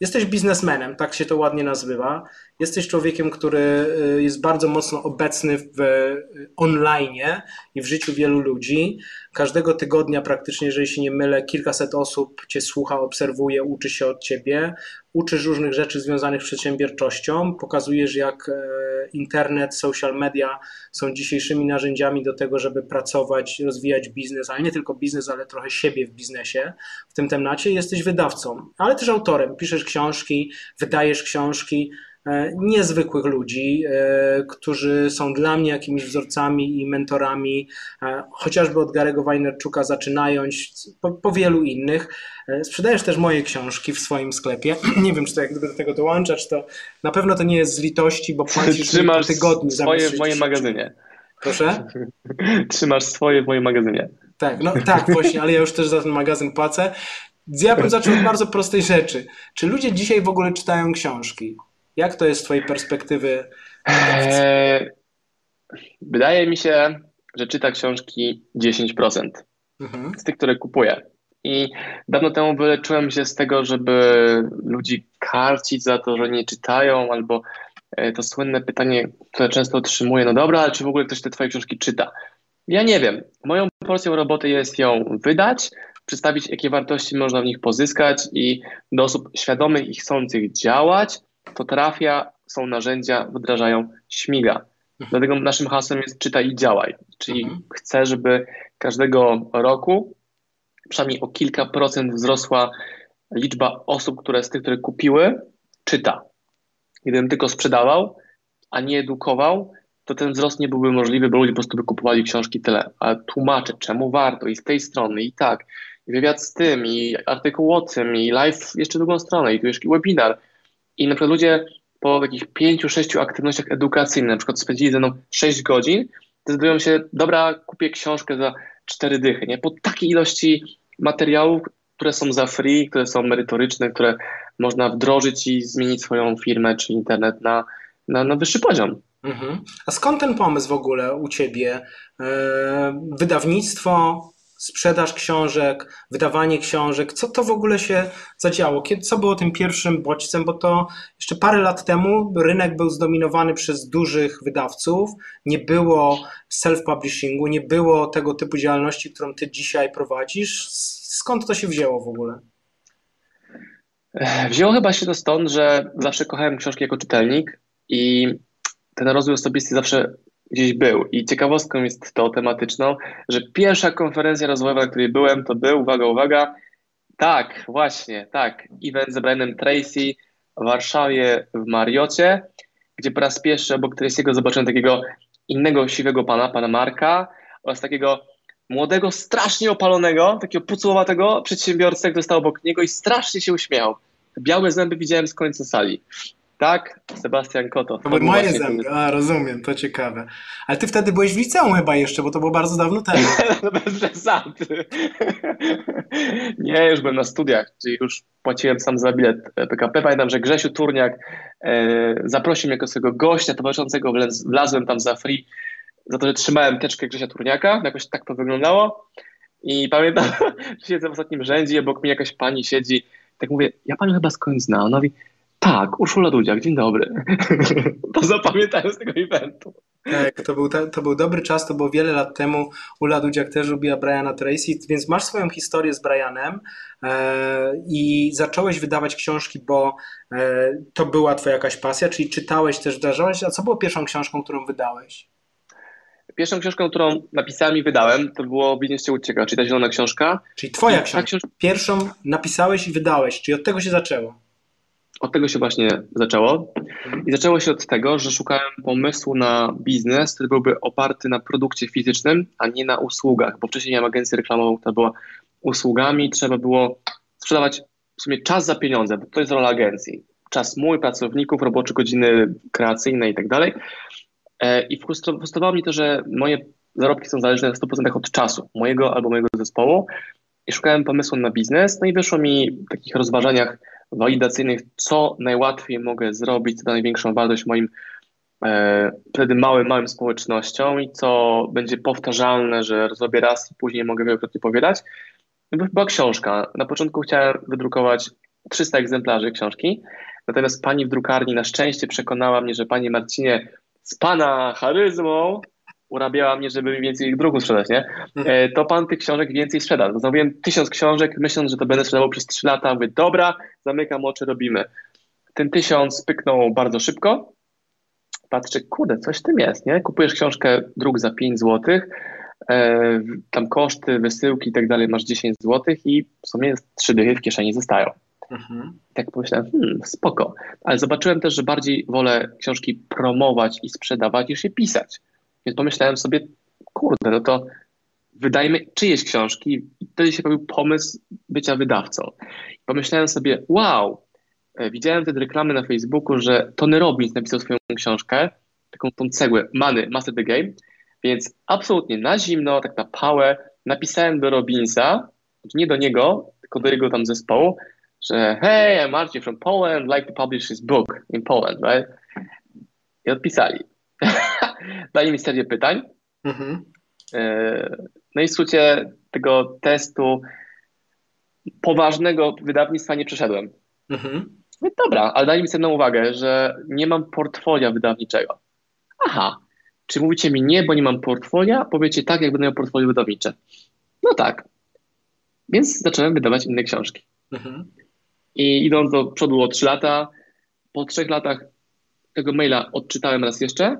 jesteś biznesmenem, tak się to ładnie nazywa. Jesteś człowiekiem, który e, jest bardzo mocno obecny w online i w życiu wielu ludzi. Każdego tygodnia praktycznie, jeżeli się nie mylę, kilkaset osób Cię słucha, obserwuje, uczy się od Ciebie. Uczysz różnych rzeczy związanych z przedsiębiorczością, pokazujesz jak internet, social media są dzisiejszymi narzędziami do tego, żeby pracować, rozwijać biznes, ale nie tylko biznes, ale trochę siebie w biznesie w tym temacie. Jesteś wydawcą, ale też autorem. Piszesz książki, wydajesz książki e, niezwykłych ludzi, e, którzy są dla mnie jakimiś wzorcami i mentorami, e, chociażby od Garego Wajnerczuka zaczynając, po, po, wielu innych. Sprzedajesz też moje książki w swoim sklepie. Nie wiem, czy to jak gdyby do tego dołączać, to na pewno to nie jest z litości, bo płacisz Trzymasz po tygodniu swoje w moim magazynie. Proszę? Trzymasz swoje w moim magazynie. Tak, no tak, właśnie, ale ja już też za ten magazyn płacę. Ja bym zaczął od bardzo prostej rzeczy. Czy ludzie dzisiaj w ogóle czytają książki? Jak to jest z Twojej perspektywy? Eee, wydaje mi się, że czyta książki 10% mhm. z tych, które kupuję. I dawno temu wyleczyłem się z tego, żeby ludzi karcić za to, że nie czytają, albo e, to słynne pytanie, które często otrzymuję, no dobra, ale czy w ogóle ktoś te twoje książki czyta? Ja nie wiem. Moją porcją roboty jest ją wydać, przedstawić, jakie wartości można w nich pozyskać i do osób świadomych i chcących działać, to trafia, są narzędzia, wdrażają, śmiga. Dlatego naszym hasłem jest czytaj i działaj. Czyli mhm. chcę, żeby każdego roku przynajmniej o kilka procent wzrosła liczba osób, które z tych, które kupiły, czyta. Gdybym tylko sprzedawał, a nie edukował, to ten wzrost nie byłby możliwy, bo ludzie po prostu by kupowali książki tyle. A tłumaczę, czemu warto i z tej strony, i tak, i wywiad z tym, i artykuł o tym, i live jeszcze drugą stronę, i tu jeszcze webinar. I na przykład ludzie po takich pięciu, sześciu aktywnościach edukacyjnych, na przykład spędzili ze mną sześć godzin, decydują się, dobra, kupię książkę za cztery dychy, nie? Po takiej ilości materiałów, które są za free, które są merytoryczne, które można wdrożyć i zmienić swoją firmę czy internet na, na, na wyższy poziom. Mhm. A skąd ten pomysł w ogóle u ciebie? Yy, wydawnictwo, sprzedaż książek, wydawanie książek, co to w ogóle się zadziało? Kiedy, co było tym pierwszym bodźcem? Bo to jeszcze parę lat temu rynek był zdominowany przez dużych wydawców, nie było self-publishingu, nie było tego typu działalności, którą ty dzisiaj prowadzisz. Skąd to się wzięło w ogóle? Wzięło chyba się to stąd, że zawsze kochałem książki jako czytelnik i ten rozwój osobisty zawsze gdzieś był. I ciekawostką jest to tematyczną, że pierwsza konferencja rozwojowa, na której byłem, to był, uwaga, uwaga, tak, właśnie, tak, event z Brianem Tracy w Warszawie w Mariocie, gdzie po raz pierwszy obok Tracy'ego zobaczyłem takiego innego siwego pana, pana Marka oraz takiego młodego, strasznie opalonego, takiego pucułowatego przedsiębiorcę, który stał obok niego i strasznie się uśmiechał. Białe zęby widziałem z końca sali. Tak, Sebastian Koto. Moje zęby, a rozumiem, to ciekawe. Ale ty wtedy byłeś w liceum chyba jeszcze, bo to było bardzo dawno temu. no bez przesady. Nie, już byłem na studiach, czyli już płaciłem sam za bilet PKP. Pamiętam, że Grzesiu Turniak e, zaprosił mnie jako swojego gościa towarzyszącego, wlazłem tam za free, za to, że trzymałem teczkę Grzesia Turniaka, jakoś tak to wyglądało. I pamiętam, że siedzę w ostatnim rzędzie, obok mnie jakaś pani siedzi, tak mówię, ja panią chyba skądś znam. Ona mówi, tak, Urszula Dudziak, dzień dobry. to zapamiętałem z tego eventu. Tak, to był, to był dobry czas, to było wiele lat temu. Ula Dudziak też lubiła Briana Tracy, więc masz swoją historię z Brianem e, i zacząłeś wydawać książki, bo e, to była twoja jakaś pasja, czyli czytałeś też, wdrażałeś. A co było pierwszą książką, którą wydałeś? Pierwszą książką, którą napisałem i wydałem, to było Cię ucieka, czyli ta zielona książka. Czyli twoja książka. Pierwszą napisałeś i wydałeś, czyli od tego się zaczęło. Od tego się właśnie zaczęło. I zaczęło się od tego, że szukałem pomysłu na biznes, który byłby oparty na produkcie fizycznym, a nie na usługach, bo wcześniej miałem agencję reklamową, która była usługami, trzeba było sprzedawać w sumie czas za pieniądze, bo to jest rola agencji. Czas mój, pracowników, robocze godziny kreacyjne i tak dalej. E, I frustrowało mnie to, że moje zarobki są zależne w 100% od czasu mojego albo mojego zespołu i szukałem pomysłu na biznes, no i wyszło mi w takich rozważaniach walidacyjnych, co najłatwiej mogę zrobić, co da największą wartość moim e, wtedy małym, małym społecznościom i co będzie powtarzalne, że zrobię raz i później mogę wielokrotnie powiadać. Była książka. Na początku chciałem wydrukować 300 egzemplarzy książki, natomiast pani w drukarni na szczęście przekonała mnie, że pani Marcinie z pana charyzmą urabiała mnie, żeby mi więcej druków sprzedać, nie? E, to pan tych książek więcej sprzeda. Zamówiłem tysiąc książek, myśląc, że to będę sprzedawał przez trzy lata. Mówię, dobra, zamykam oczy, robimy. Ten tysiąc pyknął bardzo szybko. Patrzę, kurde, coś w tym jest, nie? Kupujesz książkę druk za 5 zł, e, tam koszty, wysyłki i tak dalej, masz 10 zł i w sumie trzy dychy w kieszeni zostają. Mhm. Tak pomyślałem, hmm, spoko. Ale zobaczyłem też, że bardziej wolę książki promować i sprzedawać, niż je pisać. Więc pomyślałem sobie, kurde, no to wydajmy czyjeś książki. I wtedy się pojawił pomysł bycia wydawcą. I pomyślałem sobie, wow, e, widziałem wtedy reklamy na Facebooku, że Tony Robbins napisał swoją książkę, taką tą cegłę, Money, Master the Game, więc absolutnie na zimno, tak na pałę, napisałem do Robinsa, nie do niego, tylko do jego tam zespołu, że hey, I'm Marcin from Poland, like to publish this book in Poland, right? I odpisali. Dali mi serię pytań. Mhm. E, no i w skrócie tego testu poważnego wydawnictwa nie przeszedłem. Mhm. No dobra, ale dali mi sobie uwagę, że nie mam portfolio wydawniczego. Aha, czy mówicie mi nie, bo nie mam portfolio? Powiecie tak, jak będę miał portfolio wydawnicze. No tak. Więc zacząłem wydawać inne książki. Mhm. I idąc do przodu o 3 lata, po trzech latach tego maila odczytałem raz jeszcze,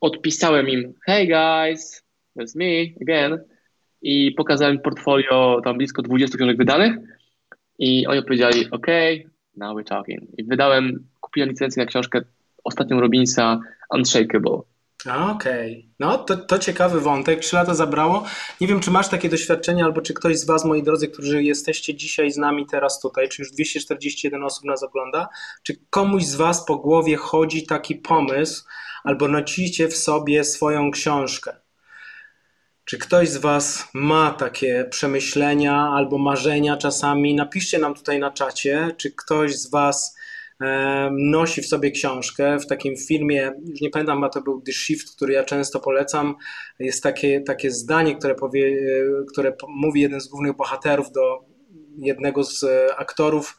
odpisałem im hey guys, that's me again i pokazałem portfolio tam blisko 20 książek wydanych i oni powiedzieli ok, now we're talking. I wydałem, kupiłem licencję na książkę ostatnią Robinsa Unshakable. Okej, okay. no to, to ciekawy wątek. Trzy lata zabrało. Nie wiem, czy masz takie doświadczenie, albo czy ktoś z Was, moi drodzy, którzy jesteście dzisiaj z nami teraz tutaj, czy już 241 osób nas ogląda, czy komuś z Was po głowie chodzi taki pomysł, albo nosicie w sobie swoją książkę? Czy ktoś z Was ma takie przemyślenia albo marzenia czasami? Napiszcie nam tutaj na czacie, czy ktoś z Was nosi w sobie książkę. W takim filmie, już nie pamiętam, a to był The Shift, który ja często polecam. Jest takie, takie zdanie, które, powie, które mówi jeden z głównych bohaterów do jednego z e, aktorów: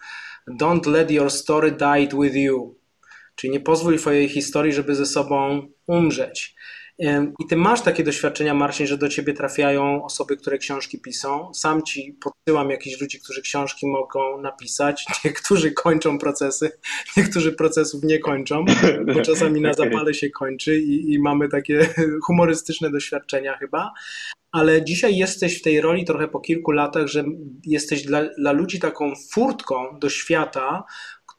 Don't let your story die with you. Czyli nie pozwól twojej historii, żeby ze sobą umrzeć. I ty masz takie doświadczenia, Marcin, że do ciebie trafiają osoby, które książki piszą. Sam ci podsyłam jakichś ludzi, którzy książki mogą napisać. Niektórzy kończą procesy, niektórzy procesów nie kończą, bo czasami na zapale się kończy i, i mamy takie humorystyczne doświadczenia chyba. Ale dzisiaj jesteś w tej roli trochę po kilku latach, że jesteś dla, dla ludzi taką furtką do świata,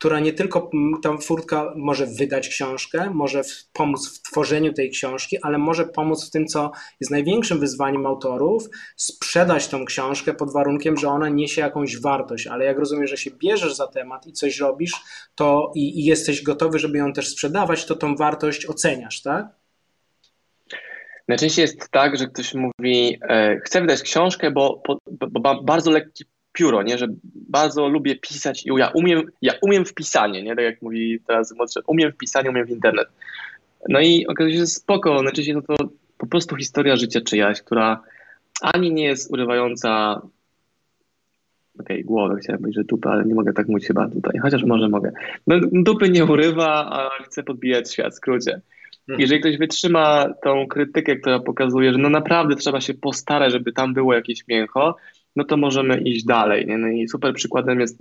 która nie tylko tam furtka może wydać książkę, może pomóc w tworzeniu tej książki, ale może pomóc w tym, co jest największym wyzwaniem autorów, sprzedać tą książkę pod warunkiem, że ona niesie jakąś wartość, ale jak rozumiem, że się bierzesz za temat i coś robisz, to i, i jesteś gotowy, żeby ją też sprzedawać, to tą wartość oceniasz, tak? Najczęściej jest tak, że ktoś mówi, e, chcę wydać książkę, bo, bo, bo bardzo lekki pióro, nie? że bardzo lubię pisać i ja umiem, ja umiem w pisanie, nie? tak jak mówi teraz młodszy, umiem w pisanie, umiem w internet. No i okazuje się, że spoko, najczęściej no to po prostu historia życia czyjaś, która ani nie jest urywająca okej, okay, głowę chciałem powiedzieć, że dupę, ale nie mogę tak mówić chyba tutaj, chociaż może mogę. No, dupy nie urywa, a chcę podbijać świat, w skrócie. Mhm. Jeżeli ktoś wytrzyma tą krytykę, która pokazuje, że no naprawdę trzeba się postarać, żeby tam było jakieś mięcho, no to możemy iść dalej. Nie? No i super przykładem jest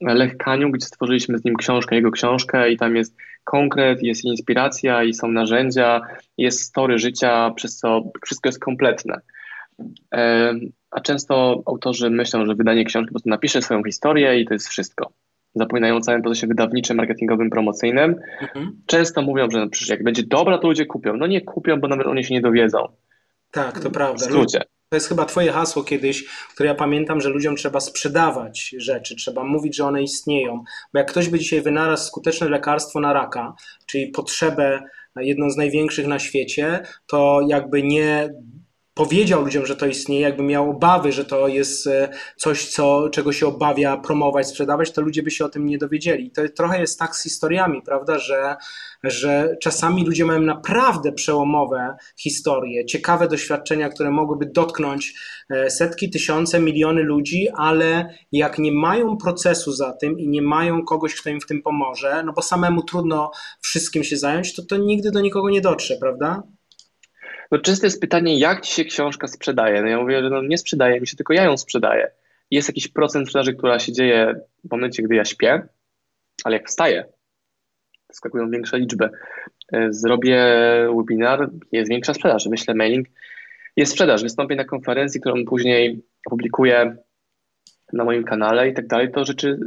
Lech Kaniu, gdzie stworzyliśmy z nim książkę, jego książkę i tam jest konkret, jest inspiracja i są narzędzia, jest story życia, przez co wszystko jest kompletne. A często autorzy myślą, że wydanie książki po prostu napisze swoją historię i to jest wszystko. Zapominają o całym procesie wydawniczym, marketingowym, promocyjnym. Mhm. Często mówią, że no przecież jak będzie dobra, to ludzie kupią. No nie kupią, bo nawet oni się nie dowiedzą. Tak, to prawda. W skrócie. To jest chyba Twoje hasło kiedyś, które ja pamiętam, że ludziom trzeba sprzedawać rzeczy, trzeba mówić, że one istnieją. Bo jak ktoś by dzisiaj wynalazł skuteczne lekarstwo na raka, czyli potrzebę jedną z największych na świecie, to jakby nie powiedział ludziom, że to istnieje, jakby miał obawy, że to jest e, coś, co, czego się obawia promować, sprzedawać, to ludzie by się o tym nie dowiedzieli. To trochę jest tak z historiami, prawda, że, że czasami ludzie mają naprawdę przełomowe historie, ciekawe doświadczenia, które mogłyby dotknąć e, setki, tysiące, miliony ludzi, ale jak nie mają procesu za tym i nie mają kogoś, kto im w tym pomoże, no bo samemu trudno wszystkim się zająć, to to nigdy do nikogo nie dotrze, prawda? No często jest pytanie, jak ci się książka sprzedaje? No ja mówię, że no nie sprzedaje mi się, tylko ja ją sprzedaję. Jest jakiś procent sprzedaży, która się dzieje w momencie, gdy ja śpię, ale jak wstaję, skakują większe liczby. E, zrobię webinar, jest większa sprzedaż, wyślę mailing, jest sprzedaż, wystąpię na konferencji, którą później publikuję na moim kanale i tak dalej, to rzeczy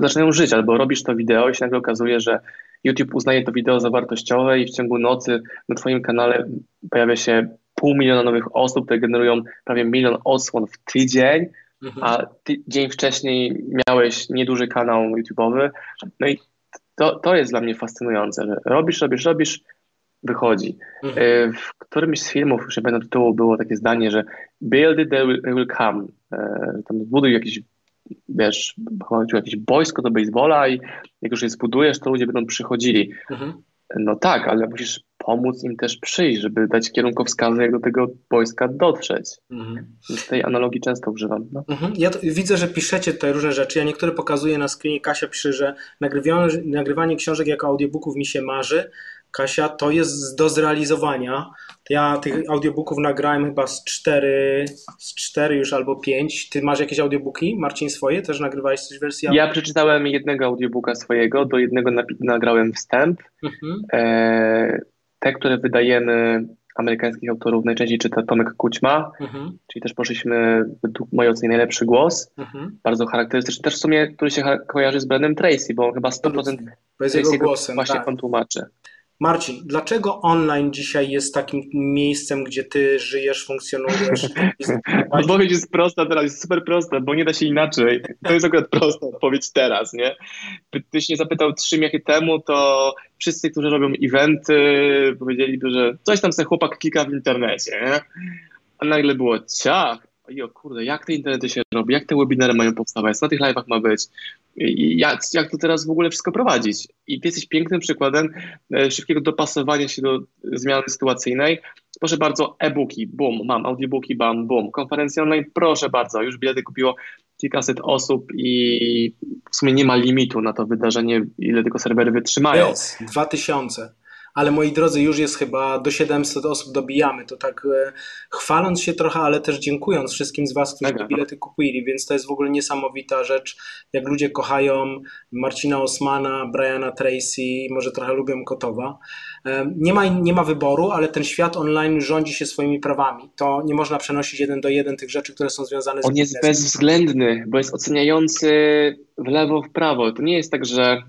zaczynają żyć, albo robisz to wideo i się nagle okazuje, że YouTube uznaje to wideo za wartościowe i w ciągu nocy na Twoim kanale pojawia się pół miliona nowych osób, które generują prawie milion odsłon w tydzień, mhm. a ty, dzień wcześniej miałeś nieduży kanał YouTube'owy. No i to, to jest dla mnie fascynujące, że robisz, robisz, robisz, wychodzi. Mhm. E, w którymś z filmów, już nie pamiętam tytułu, było takie zdanie, że build it, they will, they will come. E, tam zbuduj jakiś wiesz, jakieś boisko do baseballa i jak już je zbudujesz, to ludzie będą przychodzili. Mhm. No tak, ale musisz pomóc im też przyjść, żeby dać kierunkowskazy, jak do tego boiska dotrzeć. Mhm. Więc tej analogii często używam. No. Mhm. Ja widzę, że piszecie tutaj różne rzeczy. Ja niektóre pokazuję na screenie. Kasia pisze, że nagrywanie, nagrywanie książek jako audiobooków mi się marzy. Kasia, to jest do zrealizowania. Ja tych audiobooków nagrałem chyba z cztery, z cztery już albo pięć. Ty masz jakieś audiobooki, Marcin, swoje? Też nagrywałeś coś wersji Ja przeczytałem jednego audiobooka swojego, do jednego nagrałem wstęp. Mhm. E, te, które wydajemy amerykańskich autorów najczęściej czyta Tomek Kućma, mhm. czyli też poszliśmy według mojej oceny najlepszy głos, mhm. bardzo charakterystyczny, też w sumie, który się kojarzy z Brandem Tracy, bo chyba 100% Tracy'ego głosem, właśnie tak. on tłumaczy. Marcin, dlaczego online dzisiaj jest takim miejscem, gdzie ty żyjesz, funkcjonujesz? Odpowiedź jest prosta teraz, jest super prosta, bo nie da się inaczej. To jest akurat prosta odpowiedź teraz, nie? Gdybyś nie zapytał trzy miechy temu, to wszyscy, którzy robią eventy, powiedzieliby, że coś tam sobie chłopak klika w internecie, nie? A nagle było ciach, o kurde, jak te internety się robi, jak te webinary mają powstawać, co na tych live'ach ma być, jak, jak to teraz w ogóle wszystko prowadzić. I ty jesteś pięknym przykładem e, szybkiego dopasowania się do zmiany sytuacyjnej. Proszę bardzo, e-booki, boom, mam audiobooki, bam, boom. Konferencje online, proszę bardzo, już bilety kupiło kilkaset osób i w sumie nie ma limitu na to wydarzenie, ile tylko serwery wytrzymają. Jest, dwa tysiące ale moi drodzy, już jest chyba do 700 osób dobijamy. To tak e, chwaląc się trochę, ale też dziękując wszystkim z Was, którzy te bilety kupili, więc to jest w ogóle niesamowita rzecz, jak ludzie kochają Marcina Osmana, Briana Tracy, może trochę lubią Kotowa. E, nie ma, nie ma wyboru, ale ten świat online rządzi się swoimi prawami. To nie można przenosić jeden do jeden tych rzeczy, które są związane z On jest bezwzględny, bo jest oceniający w lewo, w prawo. To nie jest tak, że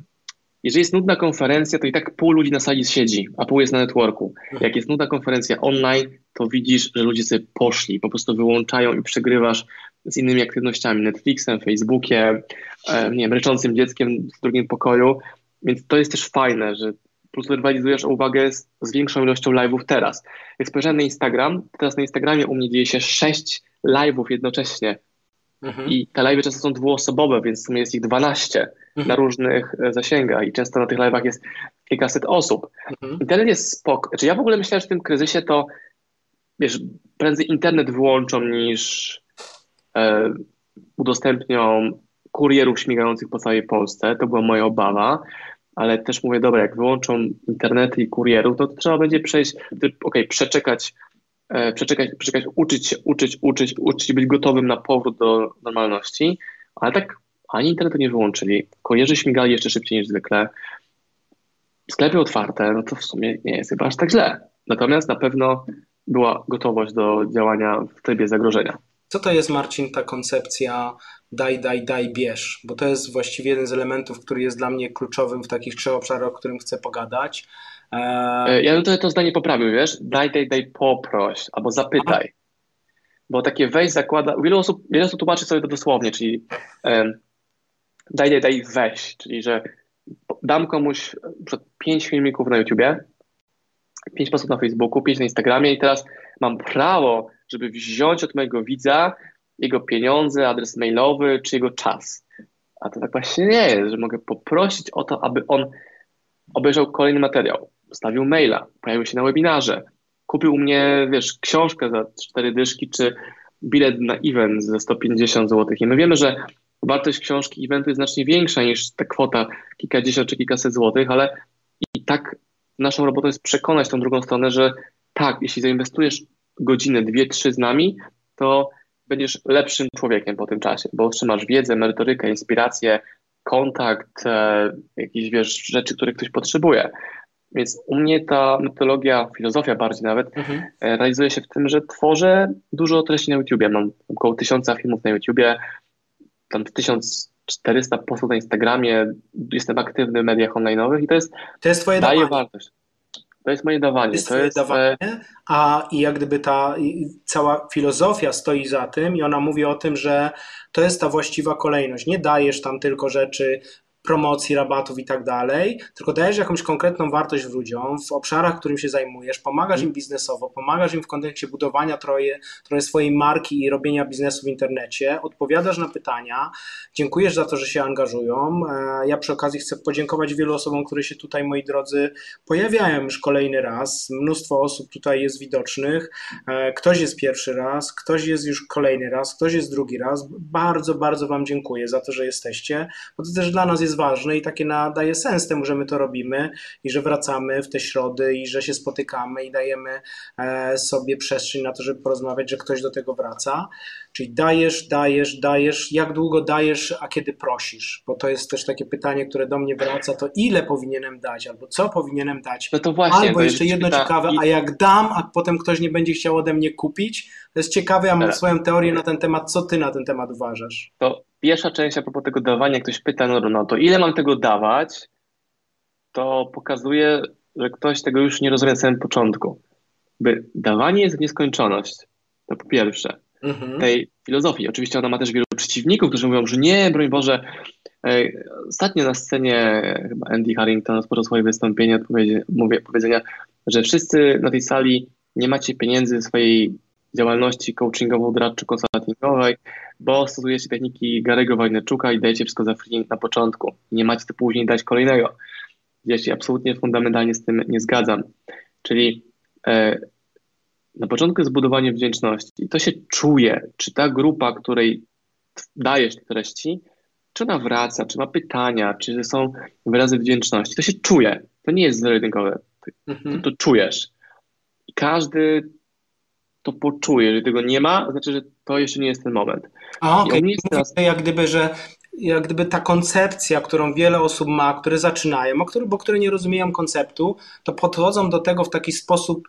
jeżeli jest nudna konferencja, to i tak pół ludzi na sali siedzi, a pół jest na networku. Jak jest nudna konferencja online, to widzisz, że ludzie sobie poszli, po prostu wyłączają i przegrywasz z innymi aktywnościami, Netflixem, Facebookiem, e, nie wiem, ryczącym dzieckiem w drugim pokoju. Więc to jest też fajne, że po prostu rywalizujesz uwagę z, z większą ilością live'ów teraz. Jak spojrzałem na Instagram, teraz na Instagramie u mnie dzieje się sześć live'ów jednocześnie. Mhm. I te live'y często są dwuosobowe, więc w sumie jest ich 12 mhm. na różnych e, zasięgach i często na tych live'ach jest kilkaset osób. Mhm. Internet jest spoko. Znaczy ja w ogóle myślałem, że w tym kryzysie to wiesz, prędzej internet wyłączą niż e, udostępnią kurierów śmigających po całej Polsce. To była moja obawa, ale też mówię, dobra, jak wyłączą internety i kurierów, to, trzeba będzie przejść, okej, okay, przeczekać przeczekać, przeczekać, uczyć się, uczyć, uczyć, uczyć, być gotowym na powrót do normalności, ale tak ani internetu nie wyłączyli, kurierzy śmigali jeszcze szybciej niż zwykle, sklepy otwarte, no to w sumie nie jest chyba aż tak źle. Natomiast na pewno była gotowość do działania w trybie zagrożenia. Co to jest, Marcin, ta koncepcja daj, daj, daj, bierz? Bo to jest właściwie jeden z elementów, który jest dla mnie kluczowym w takich trzech obszarach, o którym chcę pogadać. E, ja bym to, to zdanie poprawił, wiesz? Daj, daj, daj, poproś albo zapytaj. Bo takie weź zakłada. Wiele osób, wiele osób tłumaczy sobie to dosłownie, czyli um, daj, daj, daj, weź. Czyli, że dam komuś pięć filmików na YouTubie pięć postów na Facebooku, pięć na Instagramie i teraz mam prawo, żeby wziąć od mojego widza jego pieniądze, adres mailowy czy jego czas. A to tak właśnie nie jest, że mogę poprosić o to, aby on obejrzał kolejny materiał, stawił maila, pojawił się na webinarze, kupił u mnie, wiesz, książkę za cztery dyszki, czy bilet na event za 150 zł. I my wiemy, że wartość książki eventu jest znacznie większa niż ta kwota kilkadziesiąt czy kilkaset złotych, ale i tak naszą robotą jest przekonać tą drugą stronę, że tak, jeśli zainwestujesz godzinę, dwie, trzy z nami, to będziesz lepszym człowiekiem po tym czasie, bo otrzymasz wiedzę, merytorykę, inspirację, kontakt, e, jakieś wiesz, rzeczy, które ktoś potrzebuje. Więc u mnie ta metodologia, filozofia bardziej nawet, mhm. E, realizuje się w tym, że tworzę dużo treści na YouTubie. Mam około tysiąca filmów na YouTubie, tam 1400 postów na Instagramie, jestem aktywny w mediach online'owych i to jest, to jest twoje daje wartość. To jest moje dawanie. To jest, to jest dawanie, a i jak gdyby ta cała filozofia stoi za tym i ona mówi o tym, że to jest ta właściwa kolejność. Nie dajesz tam tylko rzeczy promocji, rabatów i tak dalej, tylko dajesz jakąś konkretną wartość ludziom w obszarach, którym się zajmujesz, pomagasz im biznesowo, pomagasz im w kontekście budowania troje, troje swojej marki i robienia biznesu w internecie, odpowiadasz na pytania, dziękujesz za to, że się angażują. E, ja przy okazji chcę podziękować wielu osobom, które się tutaj, moi drodzy, pojawiają już kolejny raz. Mnóstwo osób tutaj jest widocznych. E, ktoś jest pierwszy raz, ktoś jest już kolejny raz, ktoś jest drugi raz. Bardzo, bardzo Wam dziękuję za to, że jesteście, bo to też dla nas jest jest ważne i takie nadaje sens temu, że my to robimy i że wracamy w te środy i że się spotykamy i dajemy e, sobie przestrzeń na to, żeby porozmawiać, że ktoś do tego wraca. Czyli dajesz, dajesz, dajesz, jak długo dajesz, a kiedy prosisz? Bo to jest też takie pytanie, które do mnie wraca, to ile powinienem dać, albo co powinienem dać? No to właśnie. Albo jeszcze jedno pyta... ciekawe, a jak dam, a potem ktoś nie będzie chciał ode mnie kupić, to jest ciekawe, ja mam tak. swoją teorię na ten temat, co ty na ten temat uważasz? To pierwsza część a propos tego dawania, ktoś pyta, no, no to ile mam tego dawać, to pokazuje, że ktoś tego już nie rozumie na samym początku. By dawanie jest w nieskończoność. To po pierwsze. Mhm. Tej filozofii. Oczywiście ona ma też wielu przeciwników, którzy mówią, że nie, broń Boże. Ostatnio na scenie chyba Andy Harrington rozpoczął swoje wystąpienie od powiedzenia, że wszyscy na tej sali nie macie pieniędzy swojej działalności coachingowo-doradczo-konsultingowej, bo stosujecie techniki Garego Wajnerczuka i dajecie wszystko za free na początku. Nie macie to później dać kolejnego. Ja się absolutnie fundamentalnie z tym nie zgadzam. Czyli e, na początku jest budowanie wdzięczności. I to się czuje, czy ta grupa, której dajesz te treści, czy ona wraca, czy ma pytania, czy są wyrazy wdzięczności. To się czuje. To nie jest zero-jedynkowe. Mhm. To, to czujesz. I każdy to poczuje. Jeżeli tego nie ma, znaczy, że to jeszcze nie jest ten moment. A okej, okay. teraz... jak gdyby, że jak gdyby ta koncepcja, którą wiele osób ma, które zaczynają, bo które nie rozumieją konceptu, to podchodzą do tego w taki sposób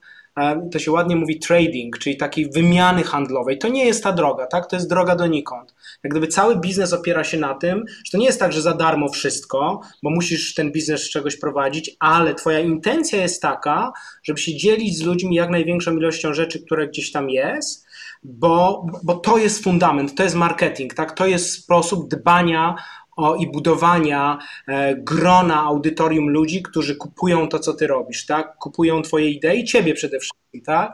to się ładnie mówi trading, czyli takiej wymiany handlowej. To nie jest ta droga, tak? To jest droga donikąd. Jak gdyby cały biznes opiera się na tym, że to nie jest tak, że za darmo wszystko, bo musisz ten biznes z czegoś prowadzić, ale twoja intencja jest taka, żeby się dzielić z ludźmi jak największą ilością rzeczy, które gdzieś tam jest, bo, bo to jest fundament, to jest marketing, tak? To jest sposób dbania o, i budowania e, grona audytorium ludzi, którzy kupują to, co ty robisz, tak? Kupują twoje idee i ciebie przede wszystkim, tak?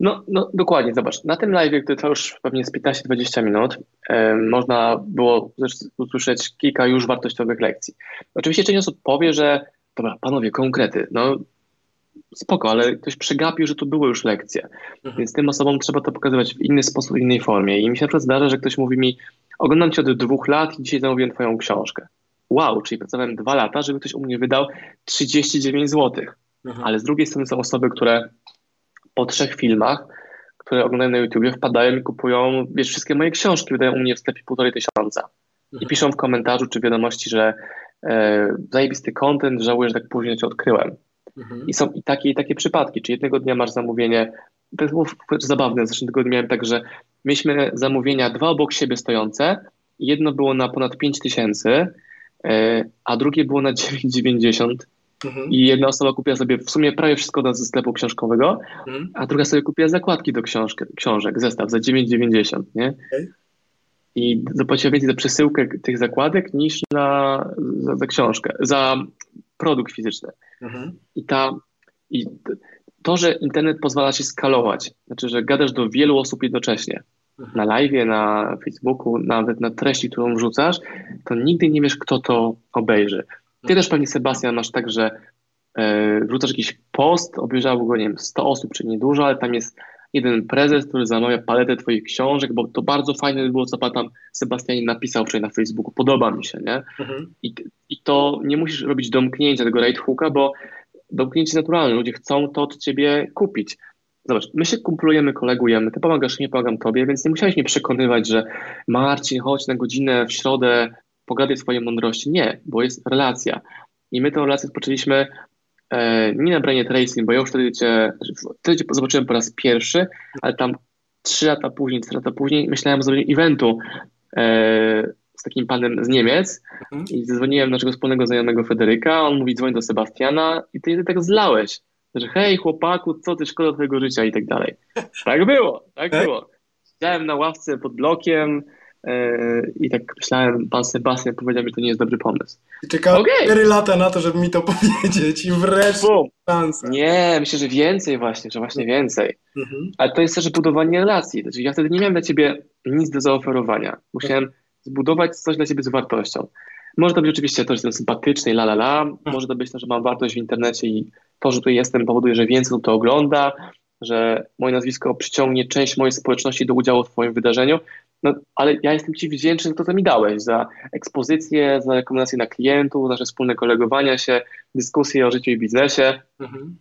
No, no dokładnie, zobacz, na tym live, który to już pewnie z 15-20 minut, e, można było usłyszeć kilka już wartościowych lekcji. Oczywiście część osób powie, że dobra, panowie, konkrety, no spoko, ale ktoś przegapił, że to były już lekcje, mhm. więc tym osobom trzeba to pokazywać w inny sposób, w innej formie i mi się na przykład zdarza, że ktoś mówi mi, Oglądam cię od dwóch lat i dzisiaj zamówiłem twoją książkę. Wow, czyli pracowałem dwa lata, żeby ktoś u mnie wydał 39 zł. Mhm. Ale z drugiej strony są osoby, które po trzech filmach, które oglądają na YouTubie, wpadają i kupują, wiesz, wszystkie moje książki wydają u mnie w sklepie półtorej tysiąca. Mhm. I piszą w komentarzu czy wiadomości, że e, zajebisty content, żałuję, że tak późno cię odkryłem. Mhm. I są i takie, i takie przypadki. Czy jednego dnia masz zamówienie, to było zabawne, zresztą tego dnia miałem tak, że mieliśmy zamówienia dwa obok siebie stojące. Jedno było na ponad 5 tysięcy, e, a drugie było na 9,90. Mhm. I jedna osoba kupiła sobie w sumie prawie wszystko ze sklepu książkowego, mhm. a druga sobie kupiła zakładki do książki, książek, zestaw za 9,90, nie? Okay. I zapłaciła więcej za przesyłkę tych zakładek niż na, za, za książkę, za produkt fizyczny. Mhm. I ta I to, że internet pozwala ci skalować, znaczy, że gadasz do wielu osób jednocześnie, mhm. na live, na Facebooku, nawet na treści, którą wrzucasz, to nigdy nie wiesz, kto to obejrzy. Ty mhm. też pewnie, Sebastian, masz tak, że e, wrzucasz jakiś post, obejrzało go, nie wiem, 100 osób, czy niedużo, ale tam jest jeden prezes, który zamawia paletę twoich książek, bo to bardzo fajne było, co pan tam Sebastianin napisał wczoraj na Facebooku. Podoba mi się, nie? Mhm. I, I to nie musisz robić domknięcia tego right hooka, bo domknięcie naturalne. Ludzie chcą to od ciebie kupić. Zobacz, my się kumplujemy, kolegujemy, ty pomagasz mi, pomagam tobie, więc nie musiałeś mnie przekonywać, że Marcin, chodź na godzinę w środę, pogadaj swoje mądrości. Nie, bo jest relacja. I my tę relację rozpoczęliśmy nie na Branie Tracing, bo ja już wtedy cię, wtedy cię zobaczyłem po raz pierwszy, ale tam trzy lata później, cztery lata później myślałem o zrobieniu eventu e, z takim panem z Niemiec mhm. i zadzwoniłem do naszego wspólnego znajomego Federyka, on mówi dzwoń do Sebastiana i ty tak zlałeś, że hej chłopaku, co ty, szkoda twojego życia i tak dalej. Tak było, tak, tak? było. Siedziałem na ławce pod blokiem, i tak myślałem, pan Sebastian powiedział mi, że to nie jest dobry pomysł. I czekałem okay. 4 lata na to, żeby mi to powiedzieć i wreszcie szansę. Nie, myślę, że więcej właśnie, że właśnie więcej. Mhm. Ale to jest też budowanie relacji. Znaczy, ja wtedy nie miałem dla ciebie nic do zaoferowania. Musiałem zbudować coś dla siebie z wartością. Może to być oczywiście to, że jestem sympatyczny i la la la, może to być to, że mam wartość w internecie i to, że tutaj jestem powoduje, że więcej to ogląda, że moje nazwisko przyciągnie część mojej społeczności do udziału w Twoim wydarzeniu, no, ale ja jestem Ci wdzięczny za to, co mi dałeś, za ekspozycję, za rekomendacje na klientów, nasze wspólne kolegowania się, dyskusje o życiu i biznesie. Mhm.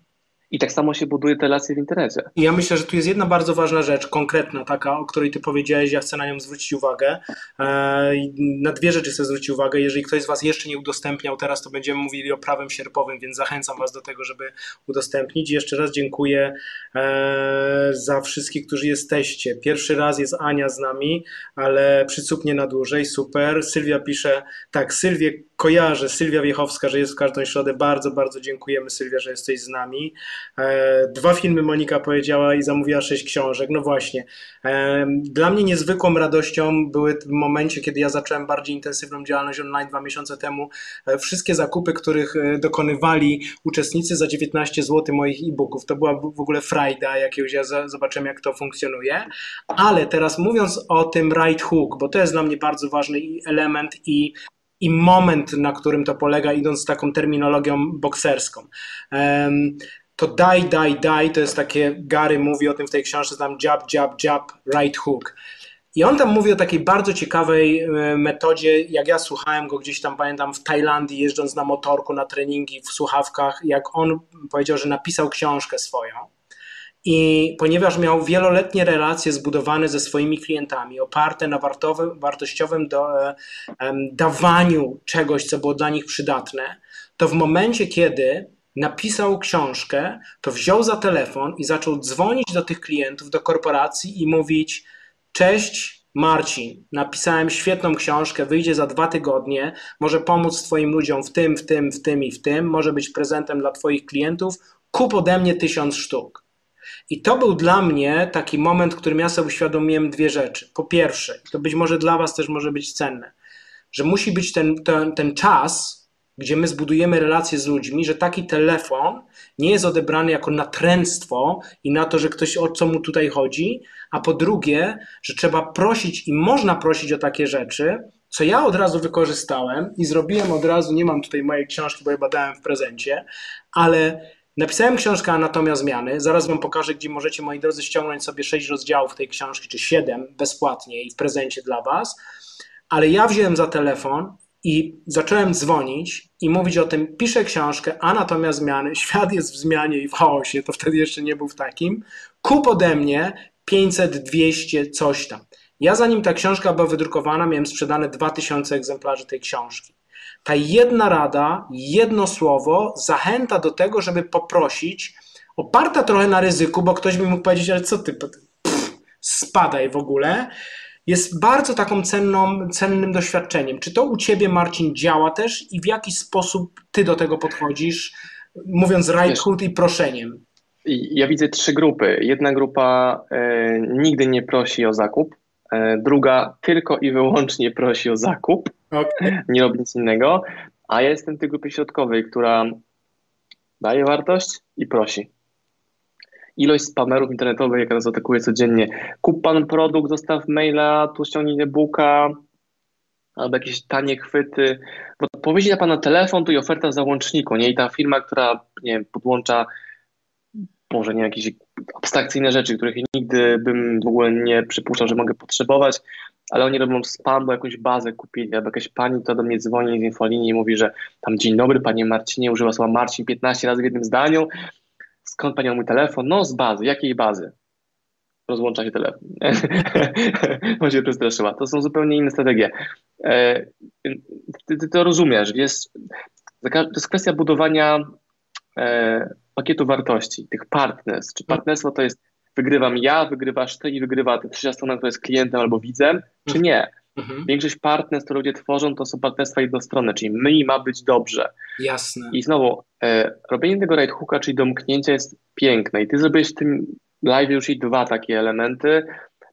I tak samo się buduje te relacje w internecie. I ja myślę, że tu jest jedna bardzo ważna rzecz, konkretna taka, o której ty powiedziałeś, ja chcę na nią zwrócić uwagę. E, na dwie rzeczy chcę zwrócić uwagę. Jeżeli ktoś z was jeszcze nie udostępniał, teraz to będziemy mówili o prawem sierpowym, więc zachęcam was do tego, żeby udostępnić. Jeszcze raz dziękuję e, za wszystkich, którzy jesteście. Pierwszy raz jest Ania z nami, ale przycupnie na dłużej, super. Sylwia pisze, tak, Sylwię kojarzę, Sylwia Wiechowska, że jest w każdą środę. Bardzo, bardzo dziękujemy Sylwia, że jesteś z nami. E, dwa filmy Monika powiedziała i zamówiła sześć książek. No właśnie. E, dla mnie niezwykłą radością były w momencie, kiedy ja zacząłem bardziej intensywną działalność online dwa miesiące temu. E, wszystkie zakupy, których dokonywali uczestnicy za 19 zł moich e-booków. To była w ogóle frajda jakiegoś, ja zobaczyłem jak to funkcjonuje. Ale teraz mówiąc o tym right hook, bo to jest dla mnie bardzo ważny element i i moment, na którym to polega, idąc z taką terminologią bokserską. To daj, daj, daj, to jest takie, Gary mówi o tym w tej książce, tam jab, jab, jab, right hook. I on tam mówi o takiej bardzo ciekawej metodzie, jak ja słuchałem go gdzieś tam, pamiętam, w Tajlandii, jeżdżąc na motorku, na treningi, w słuchawkach, jak on powiedział, że napisał książkę swoją i ponieważ miał wieloletnie relacje zbudowane ze swoimi klientami, oparte na wartościowym do, e, dawaniu czegoś, co było dla nich przydatne, to w momencie, kiedy napisał książkę, to wziął za telefon i zaczął dzwonić do tych klientów, do korporacji i mówić: Cześć, Marcin, napisałem świetną książkę, wyjdzie za dwa tygodnie, może pomóc Twoim ludziom w tym, w tym, w tym i w tym, może być prezentem dla Twoich klientów, kup ode mnie tysiąc sztuk. I to był dla mnie taki moment, w którym ja sobie uświadomiłem dwie rzeczy. Po pierwsze, to być może dla Was też może być cenne, że musi być ten, ten, ten czas, gdzie my zbudujemy relacje z ludźmi, że taki telefon nie jest odebrany jako natręctwo i na to, że ktoś o co mu tutaj chodzi, a po drugie, że trzeba prosić i można prosić o takie rzeczy, co ja od razu wykorzystałem i zrobiłem od razu, nie mam tutaj mojej książki, bo je badałem w prezencie, ale Napisałem książkę Anatomia Zmiany. Zaraz Wam pokażę, gdzie możecie, moi drodzy, ściągnąć sobie sześć rozdziałów tej książki, czy siedem bezpłatnie i w prezencie dla Was. Ale ja wziąłem za telefon i zacząłem dzwonić i mówić o tym, piszę książkę Anatomia Zmiany, świat jest w zmianie i w chaosie, to wtedy jeszcze nie był w takim. Kup ode mnie 500, 200, coś tam. Ja zanim ta książka była wydrukowana, miałem sprzedane 2000 egzemplarzy tej książki. Ta jedna rada, jedno słowo zachęta do tego, żeby poprosić, oparta trochę na ryzyku, bo ktoś by mógł powiedzieć, ale co ty, pff, spadaj w ogóle, jest bardzo taką cenną, cennym doświadczeniem. Czy to u ciebie, Marcin, działa też i w jaki sposób ty do tego podchodzisz, mówiąc hood i proszeniem? Ja widzę trzy grupy. Jedna grupa e, nigdy nie prosi o zakup, druga tylko i wyłącznie prosi o zakup, okay. nie robi nic innego, a ja jestem w tej grupie środkowej, która daje wartość i prosi. Ilość spamerów internetowych, jaka nas atakuje codziennie. Kup pan produkt, dostaw maila, tu ściągnij e-booka, albo jakieś tanie chwyty. Powiedzieć na pana telefon, tu i oferta w załączniku, nie? I ta firma, która nie wiem, podłącza może nie jakieś abstrakcyjne rzeczy, których nigdy bym w ogóle nie przypuszczał, że mogę potrzebować, ale oni robią spam, bo jakąś bazę kupili, albo jakaś pani, która do mnie dzwoni z infolinii i mówi, że tam dzień dobry panie Marcinie, używa słowa Marcin 15 razy w jednym zdaniu, skąd pani ma mój telefon? No z bazy, jakiej bazy? Rozłącza się telefon. Bo się przestraszyła. To są zupełnie inne strategie. E, ty, ty to rozumiesz, jest, to jest kwestia budowania e, pakietu wartości, tych partnerstw. Czy partnerstwo to jest wygrywam ja, wygrywasz ty i wygrywa trzecia strona, która jest klientem albo widzem, czy mhm. nie? Mhm. Większość partnerstw, które ludzie tworzą, to są partnerstwa jednostronne, czyli my i ma być dobrze. Jasne. I znowu, e, robienie tego right hooka, czyli domknięcia jest piękne i ty zrobiłeś w tym live już i dwa takie elementy,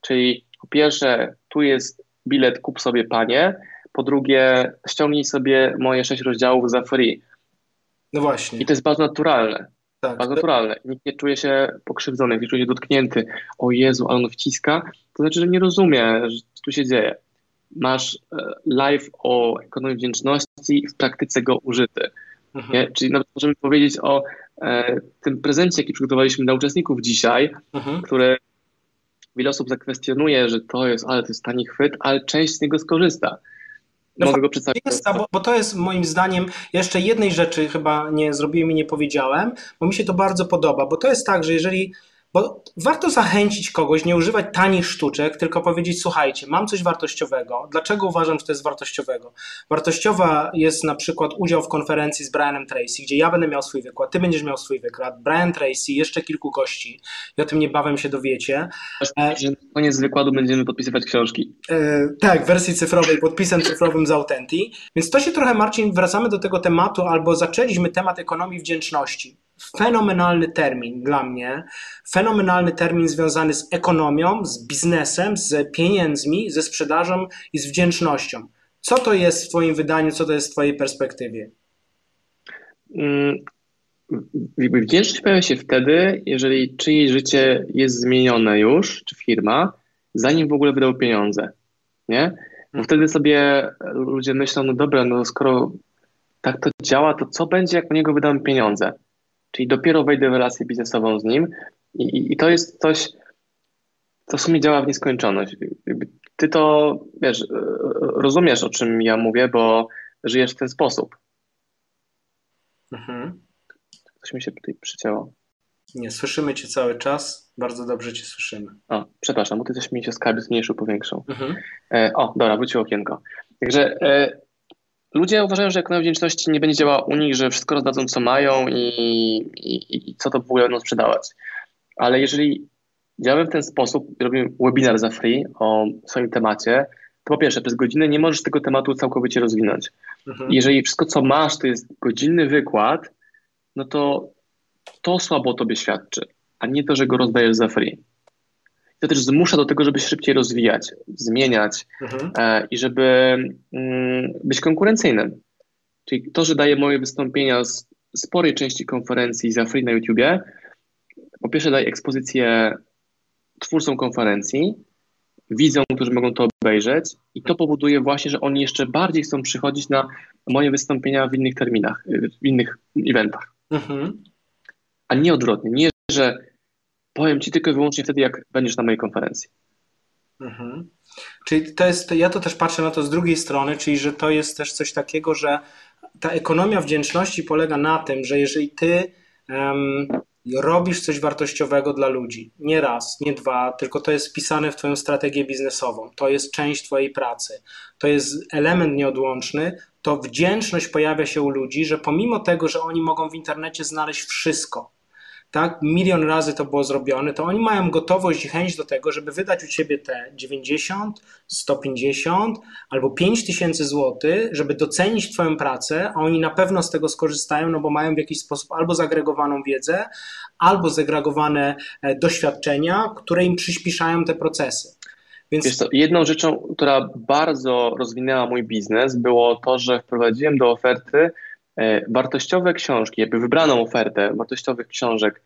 czyli po pierwsze, tu jest bilet, kup sobie panie, po drugie, ściągnij sobie moje sześć rozdziałów za free. No właśnie. I to jest bardzo naturalne. Tak. Bardzo naturalne. Nikt nie czuje się pokrzywdzony, nie czuje się dotknięty. O Jezu, ale on wciska. To znaczy, że nie rozumie, co tu się dzieje. Masz e, live o ekonomii wdzięczności, w praktyce go użyty. Mhm. Czyli nawet możemy powiedzieć o e, tym prezencie, jaki przygotowaliśmy dla uczestników dzisiaj, mhm. które wiele osób zakwestionuje, że to jest, ale to jest tani chwyt, ale część z niego skorzysta. No Mogę go przedstawić. Jest, bo, bo, to jest moim zdaniem, jeszcze jednej rzeczy chyba nie zrobiłem i nie powiedziałem, bo mi się to bardzo podoba, bo to jest tak, że jeżeli bo warto zachęcić kogoś, nie używać tanich sztuczek, tylko powiedzieć: Słuchajcie, mam coś wartościowego. Dlaczego uważam, że to jest wartościowego? Wartościowa jest na przykład udział w konferencji z Brianem Tracy, gdzie ja będę miał swój wykład, ty będziesz miał swój wykład, Brian Tracy, jeszcze kilku gości. I o tym niebawem się dowiecie. Że na koniec wykładu będziemy podpisywać książki. E, tak, w wersji cyfrowej, podpisem cyfrowym z Autenti. Więc to się trochę, Marcin, wracamy do tego tematu, albo zaczęliśmy temat ekonomii wdzięczności fenomenalny termin dla mnie, fenomenalny termin związany z ekonomią, z biznesem, z pieniędzmi, ze sprzedażą i z wdzięcznością. Co to jest w Twoim wydaniu, co to jest w Twojej perspektywie? Mm, wdzięczność pojawia się wtedy, jeżeli czyjeś życie jest zmienione już, czy firma, zanim w ogóle wydał pieniądze. Nie? Bo wtedy sobie ludzie myślą, no dobra, no skoro tak to działa, to co będzie, jak u niego wydamy pieniądze? Czyli dopiero wejdę w relację biznesową z nim i, i to jest coś, co w sumie działa w nieskończoność. Ty to, wiesz, rozumiesz, o czym ja mówię, bo żyjesz w ten sposób. Mhm. Coś mi się tutaj przycięło. Nie, słyszymy cię cały czas. Bardzo dobrze cię słyszymy. O, przepraszam, bo ty coś mi się skarby zmniejszył, powiększył. Mhm. E, o, dobra, wróciło okienko. Także e, Ludzie uważają, że ekonomia wdzięczności nie będzie działała u nich, że wszystko rozdadzą, co mają i, i, i co to w ogóle będą sprzedawać. Ale jeżeli działamy w ten sposób, robimy webinar za free o swoim temacie, to po pierwsze, przez godzinę nie możesz tego tematu całkowicie rozwinąć. Mhm. Jeżeli wszystko, co masz, to jest godzinny wykład, no to to słabo tobie świadczy, a nie to, że go rozdajesz za free to też zmusza do tego, żeby się szybciej rozwijać, zmieniać mhm. e, i żeby mm, być konkurencyjnym. Czyli to, że daję moje wystąpienia z sporej części konferencji za free na YouTubie, po pierwsze daje ekspozycję twórcom konferencji, widzom, którzy mogą to obejrzeć i to powoduje właśnie, że oni jeszcze bardziej chcą przychodzić na moje wystąpienia w innych terminach, w innych eventach. Mhm. A nie odwrotnie. Nie, że Powiem ci tylko i wyłącznie wtedy, jak będziesz na mojej konferencji. Mhm. Czyli to jest, ja to też patrzę na to z drugiej strony, czyli że to jest też coś takiego, że ta ekonomia wdzięczności polega na tym, że jeżeli ty um, robisz coś wartościowego dla ludzi, nie raz, nie dwa, tylko to jest wpisane w Twoją strategię biznesową, to jest część Twojej pracy, to jest element nieodłączny, to wdzięczność pojawia się u ludzi, że pomimo tego, że oni mogą w internecie znaleźć wszystko, tak, milion razy to było zrobione, to oni mają gotowość i chęć do tego, żeby wydać u ciebie te 90, 150 albo 5 tysięcy złotych, żeby docenić twoją pracę, a oni na pewno z tego skorzystają, no bo mają w jakiś sposób albo zagregowaną wiedzę, albo zagregowane e, doświadczenia, które im przyspieszają te procesy. Więc... Wiesz co, jedną rzeczą, która bardzo rozwinęła mój biznes, było to, że wprowadziłem do oferty wartościowe książki, jakby wybraną ofertę wartościowych książek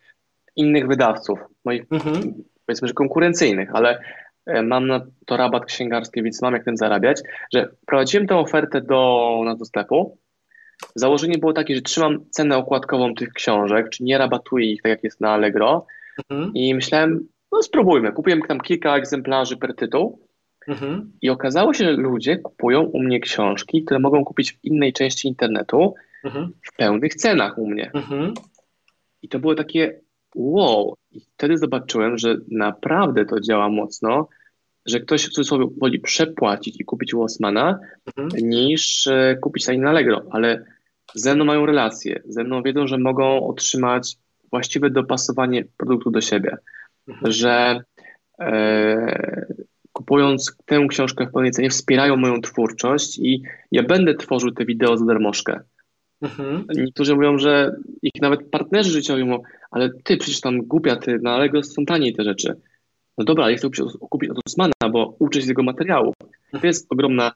innych wydawców, moich mhm. powiedzmy, że konkurencyjnych, ale e, mam na to rabat księgarski, więc mam jak ten zarabiać, że prowadziłem tę ofertę do, na do sklepu. Założenie było takie, że trzymam cenę okładkową tych książek, czy nie rabatuję ich tak jak jest na Allegro mhm. i myślałem, no spróbujmy. Kupiłem tam kilka egzemplarzy per tytuł mhm. i okazało się, że ludzie kupują u mnie książki, które mogą kupić w innej części internetu mhm. w pełnych cenach u mnie. Mhm. I to było takie wow. I wtedy zobaczyłem, że naprawdę to działa mocno, że ktoś w cudzysłowie woli przepłacić i kupić Osmana, mhm. niż e, kupić na Allegro, ale ze mną mają relacje, ze mną wiedzą, że mogą otrzymać właściwe dopasowanie produktu do siebie, mhm. że e, kupując tę książkę w pełnej cenie wspierają moją twórczość i ja będę tworzył te wideo za darmożkę. Mhm. Niektórzy mówią, że ich nawet partnerzy życiowi mówią, ale ty przecież tam głupia, ty na Allegro są taniej te rzeczy. No dobra, ale ja chcę kupić od Osmana, bo uczę się z jego materiałów. To jest ogromna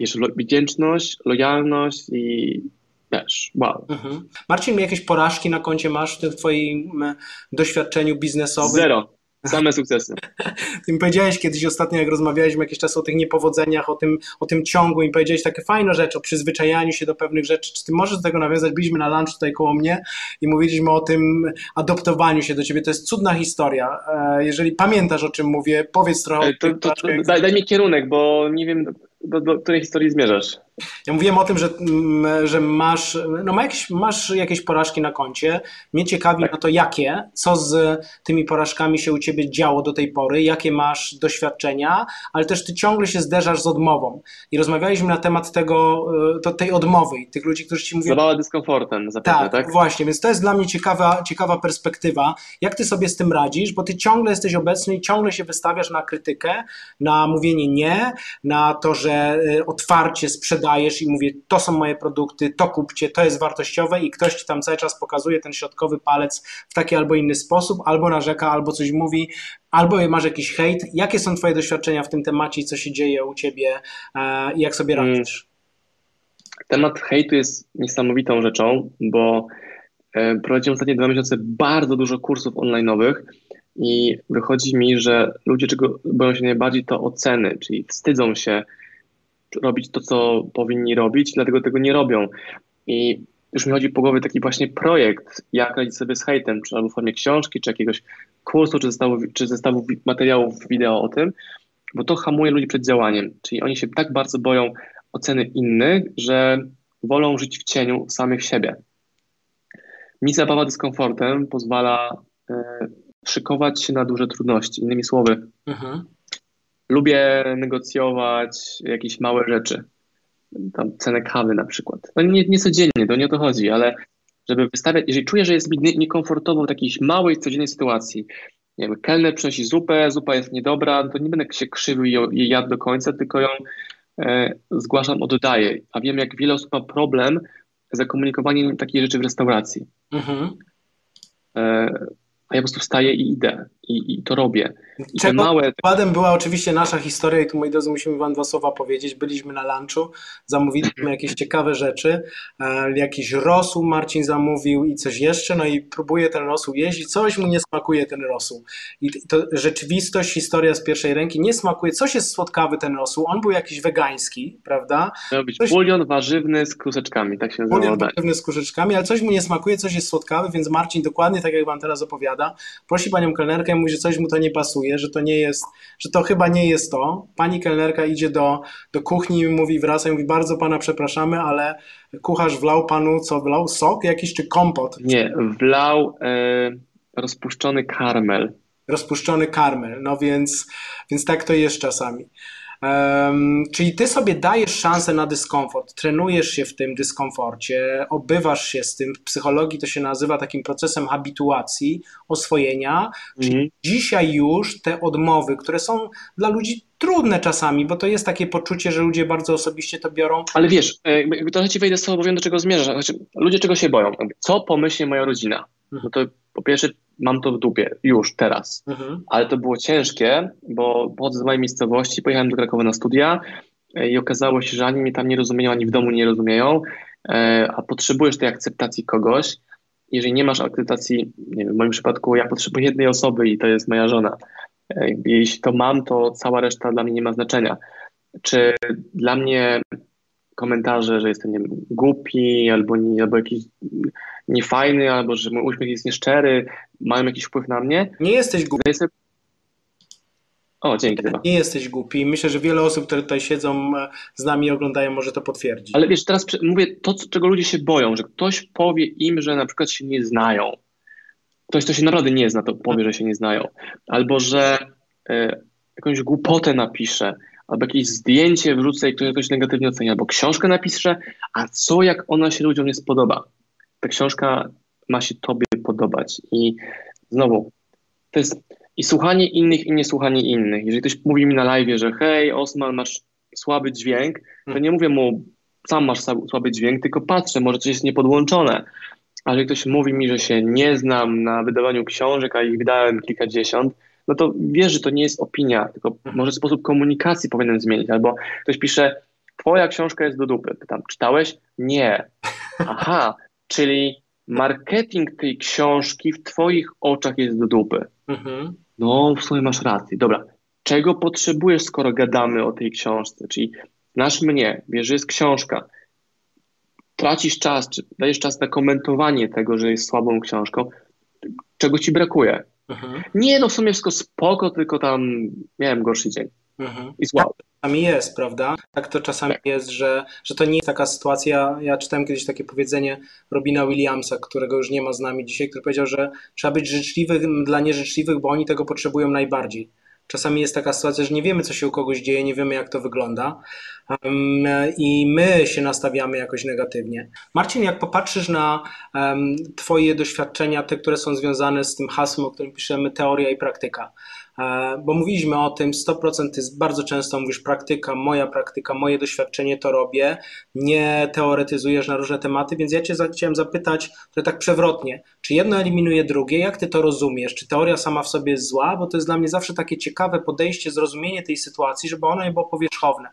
wiesz, wdzięczność, lojalność i też, wow. Mhm. Marcin, jakieś porażki na koncie masz w twoim doświadczeniu biznesowym? Zero. Same sukcesy. Ty mi powiedziałeś kiedyś ostatnio, jak rozmawialiśmy jakiś czas o tych niepowodzeniach, o tym, o tym ciągu i powiedziałeś takie fajne rzeczy o przyzwyczajaniu się do pewnych rzeczy. Czy ty możesz do tego nawiązać? Byliśmy na lunch tutaj koło mnie i mówiliśmy o tym adoptowaniu się do ciebie. To jest cudna historia. E, jeżeli pamiętasz, o czym mówię, powiedz trochę. To, to, to, daj, daj mi kierunek, bo nie wiem, do, do której historii zmierzasz? Ja mówiłem o tym, że, mm, że masz, no ma jakieś, masz jakieś porażki na koncie. Mnie ciekawi tak. no to jakie, co z tymi porażkami się u ciebie działo do tej pory, jakie masz doświadczenia, ale też ty ciągle się zderzasz z odmową. I rozmawialiśmy na temat tego, e, to, tej odmowy, tych ludzi, którzy ci mówią. Zabawa dyskomfortem, zapewne, tak, tak? Właśnie, więc to jest dla mnie ciekawa, ciekawa perspektywa. Jak ty sobie z tym radzisz, bo ty ciągle jesteś obecny i ciągle się wystawiasz na krytykę, na mówienie nie, na to, że e, otwarcie sprzedaż dajesz i mówię, to są moje produkty, to kupcie, to jest wartościowe i ktoś ci tam cały czas pokazuje ten środkowy palec w taki albo inny sposób, albo narzeka, albo coś mówi, albo masz jakiś hejt. Jakie są twoje doświadczenia w tym temacie i co się dzieje u ciebie e, i jak sobie mm. radzisz? Temat hejtu jest niesamowitą rzeczą, bo e, prowadziłem ostatnie dwa miesiące bardzo dużo kursów online'owych i wychodzi mi, że ludzie, czego boją się najbardziej, to oceny, czyli wstydzą się robić to, co powinni robić, dlatego tego nie robią. I już mi chodzi po głowie taki właśnie projekt, jak radzić sobie z hejtem, czy albo w formie książki, czy jakiegoś kursu, czy zestawu, czy zestawu materiałów wideo o tym, bo to hamuje ludzi przed działaniem. Czyli oni się tak bardzo boją oceny innych, że wolą żyć w cieniu samych siebie. Mi zabawa dyskomfortem pozwala y, szykować się na duże trudności. Innymi słowy, mhm. Lubię negocjować jakieś małe rzeczy. Tam cenę kawy na przykład. No nie, nie codziennie, to nie o to chodzi, ale żeby wystawiać, jeżeli czuję, że jest mi niekomfortowo w takiej małej, codziennej sytuacji, nie wiem, kelner przynosi zupę, zupa jest niedobra, to nie będę się krzywił i jej jadł do końca, tylko ją e, zgłaszam, oddaję. A wiem, jak wiele osób ma problem z zakomunikowaniem takiej rzeczy w restauracji. Mhm. E, a ja po prostu wstaję i idę i, i to robię. I Czego małe... przykładem była oczywiście nasza historia i tu moi drodzy musimy wam dwa słowa powiedzieć. Byliśmy na lunchu, zamówiliśmy jakieś ciekawe rzeczy, e, jakiś rosół Marcin zamówił i coś jeszcze, no i próbuje ten rosół jeść i coś mu nie smakuje ten rosół. I to rzeczywistość, historia z pierwszej ręki, nie smakuje. Coś jest słodkawy ten rosół, on był jakiś wegański, prawda? Miał być coś... bulion warzywny z kruszeczkami, tak się nazywa. Bulion warzywny z kruszeczkami, ale coś mu nie smakuje, coś jest słodkawy, więc Marcin dokładnie tak jak wam teraz opowiada, prosi panią kelnerkę i mówi, że coś mu to nie pasuje, że to nie jest, że to chyba nie jest to. Pani kelnerka idzie do, do kuchni i mówi, wraca i mówi, bardzo pana przepraszamy, ale kucharz wlał panu, co wlał? Sok jakiś czy kompot? Nie, wlał e, rozpuszczony karmel. Rozpuszczony karmel, no więc, więc tak to jest czasami. Um, czyli ty sobie dajesz szansę na dyskomfort, trenujesz się w tym dyskomforcie, obywasz się z tym. W psychologii to się nazywa takim procesem habituacji, oswojenia. Czyli mm. dzisiaj już te odmowy, które są dla ludzi trudne czasami, bo to jest takie poczucie, że ludzie bardzo osobiście to biorą. Ale wiesz, e, trochę ci wejdę z tobą, powiem do czego zmierzasz. Znaczy, ludzie czego się boją? Co pomyśli moja rodzina? Mhm. No to po pierwsze mam to w dupie, już, teraz. Mhm. Ale to było ciężkie, bo pochodzę z mojej miejscowości, pojechałem do Krakowa na studia, i okazało się, że ani mnie tam nie rozumieją, ani w domu nie rozumieją, a potrzebujesz tej akceptacji kogoś, jeżeli nie masz akceptacji, nie wiem, w moim przypadku ja potrzebuję jednej osoby i to jest moja żona. Jeśli to mam, to cała reszta dla mnie nie ma znaczenia. Czy dla mnie komentarze, że jestem nie wiem, głupi albo, nie, albo jakiś niefajny, albo że mój uśmiech jest nieszczery, mają jakiś wpływ na mnie? Nie jesteś głupi. O, dzięki. Chyba. Nie jesteś głupi. Myślę, że wiele osób, które tutaj siedzą z nami i oglądają, może to potwierdzić. Ale wiesz, teraz mówię to, czego ludzie się boją, że ktoś powie im, że na przykład się nie znają. Ktoś, kto się naprawdę nie zna, to powie, że się nie znają. Albo że y, jakąś głupotę napisze, albo jakieś zdjęcie wrzucę i ktoś negatywnie ocenia, albo książkę napiszę, a co jak ona się ludziom nie spodoba? Ta książka ma się tobie podobać i znowu, to jest i słuchanie innych i niesłuchanie innych. Jeżeli ktoś mówi mi na live, że hej Osman, masz słaby dźwięk, to nie mówię mu sam masz słaby dźwięk, tylko patrzę, może coś jest niepodłączone. A jeżeli ktoś mówi mi, że się nie znam na wydawaniu książek, a ich wydałem kilkadziesiąt, no to wiesz, że to nie jest opinia, tylko może sposób komunikacji powinienem zmienić. Albo ktoś pisze, twoja książka jest do dupy. Pytam, czytałeś? Nie. Aha, czyli marketing tej książki w twoich oczach jest do dupy. Mhm. No, w sumie masz rację. Dobra, czego potrzebujesz, skoro gadamy o tej książce? Czyli znasz mnie, wiesz, że jest książka, tracisz czas, czy dajesz czas na komentowanie tego, że jest słabą książką, czego ci brakuje? Mhm. Nie, no w sumie wszystko spoko, tylko tam miałem gorszy dzień. Mhm. I słabo. Tak czasami jest, prawda? Tak to czasami tak. jest, że, że to nie jest taka sytuacja. Ja czytałem kiedyś takie powiedzenie Robina Williamsa, którego już nie ma z nami dzisiaj, który powiedział, że trzeba być życzliwym dla nieżyczliwych, bo oni tego potrzebują najbardziej. Czasami jest taka sytuacja, że nie wiemy, co się u kogoś dzieje, nie wiemy, jak to wygląda i my się nastawiamy jakoś negatywnie. Marcin, jak popatrzysz na Twoje doświadczenia, te, które są związane z tym hasłem, o którym piszemy, teoria i praktyka, E, bo mówiliśmy o tym 100%, ty bardzo często mówisz praktyka, moja praktyka, moje doświadczenie to robię, nie teoretyzujesz na różne tematy, więc ja cię chciałem zapytać, że tak przewrotnie, czy jedno eliminuje drugie, jak ty to rozumiesz, czy teoria sama w sobie jest zła, bo to jest dla mnie zawsze takie ciekawe podejście, zrozumienie tej sytuacji, żeby ono nie było powierzchowne,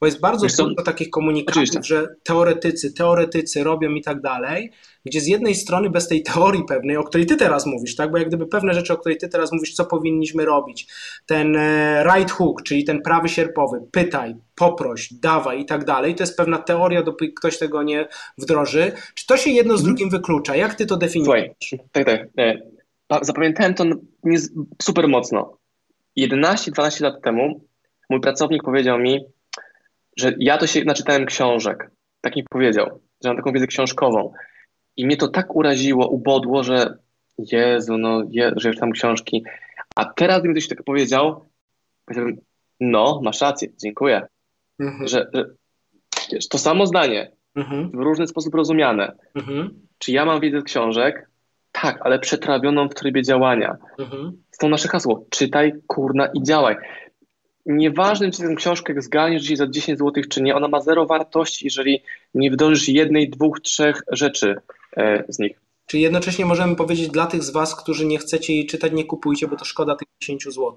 bo jest bardzo dużo takich komunikatów, Oczywiście. że teoretycy, teoretycy robią i tak dalej, gdzie z jednej strony bez tej teorii pewnej, o której ty teraz mówisz, tak, bo jak gdyby pewne rzeczy, o której ty teraz mówisz, co powinniśmy robić, ten e, right hook, czyli ten prawy sierpowy, pytaj, poproś, dawaj i tak dalej, to jest pewna teoria, dopóki ktoś tego nie wdroży. Czy to się jedno z mhm. drugim wyklucza? Jak ty to definiujesz? Słuchaj, tak, tak. E, zapamiętałem to super mocno. 11-12 lat temu mój pracownik powiedział mi, że ja to się naczytałem książek. Tak mi powiedział, że mam taką wiedzę książkową. I mnie to tak uraziło, ubodło, że Jezu, no, je, że już tam książki. A teraz, gdyby ktoś tak powiedział, powiedziałbym, no, masz rację, dziękuję. Mhm. Że, że wiesz, to samo zdanie, mhm. w różny sposób rozumiane. Mhm. Czy ja mam wiedzę z książek? Tak, ale przetrawioną w trybie działania. Mhm. Stąd nasze hasło, czytaj, kurna i działaj. Nieważne, czy tę książkę zgarniesz dzisiaj za 10 zł, czy nie, ona ma zero wartości, jeżeli nie wdążysz jednej, dwóch, trzech rzeczy E, z nich. Czyli jednocześnie możemy powiedzieć dla tych z Was, którzy nie chcecie jej czytać, nie kupujcie, bo to szkoda tych 10 zł.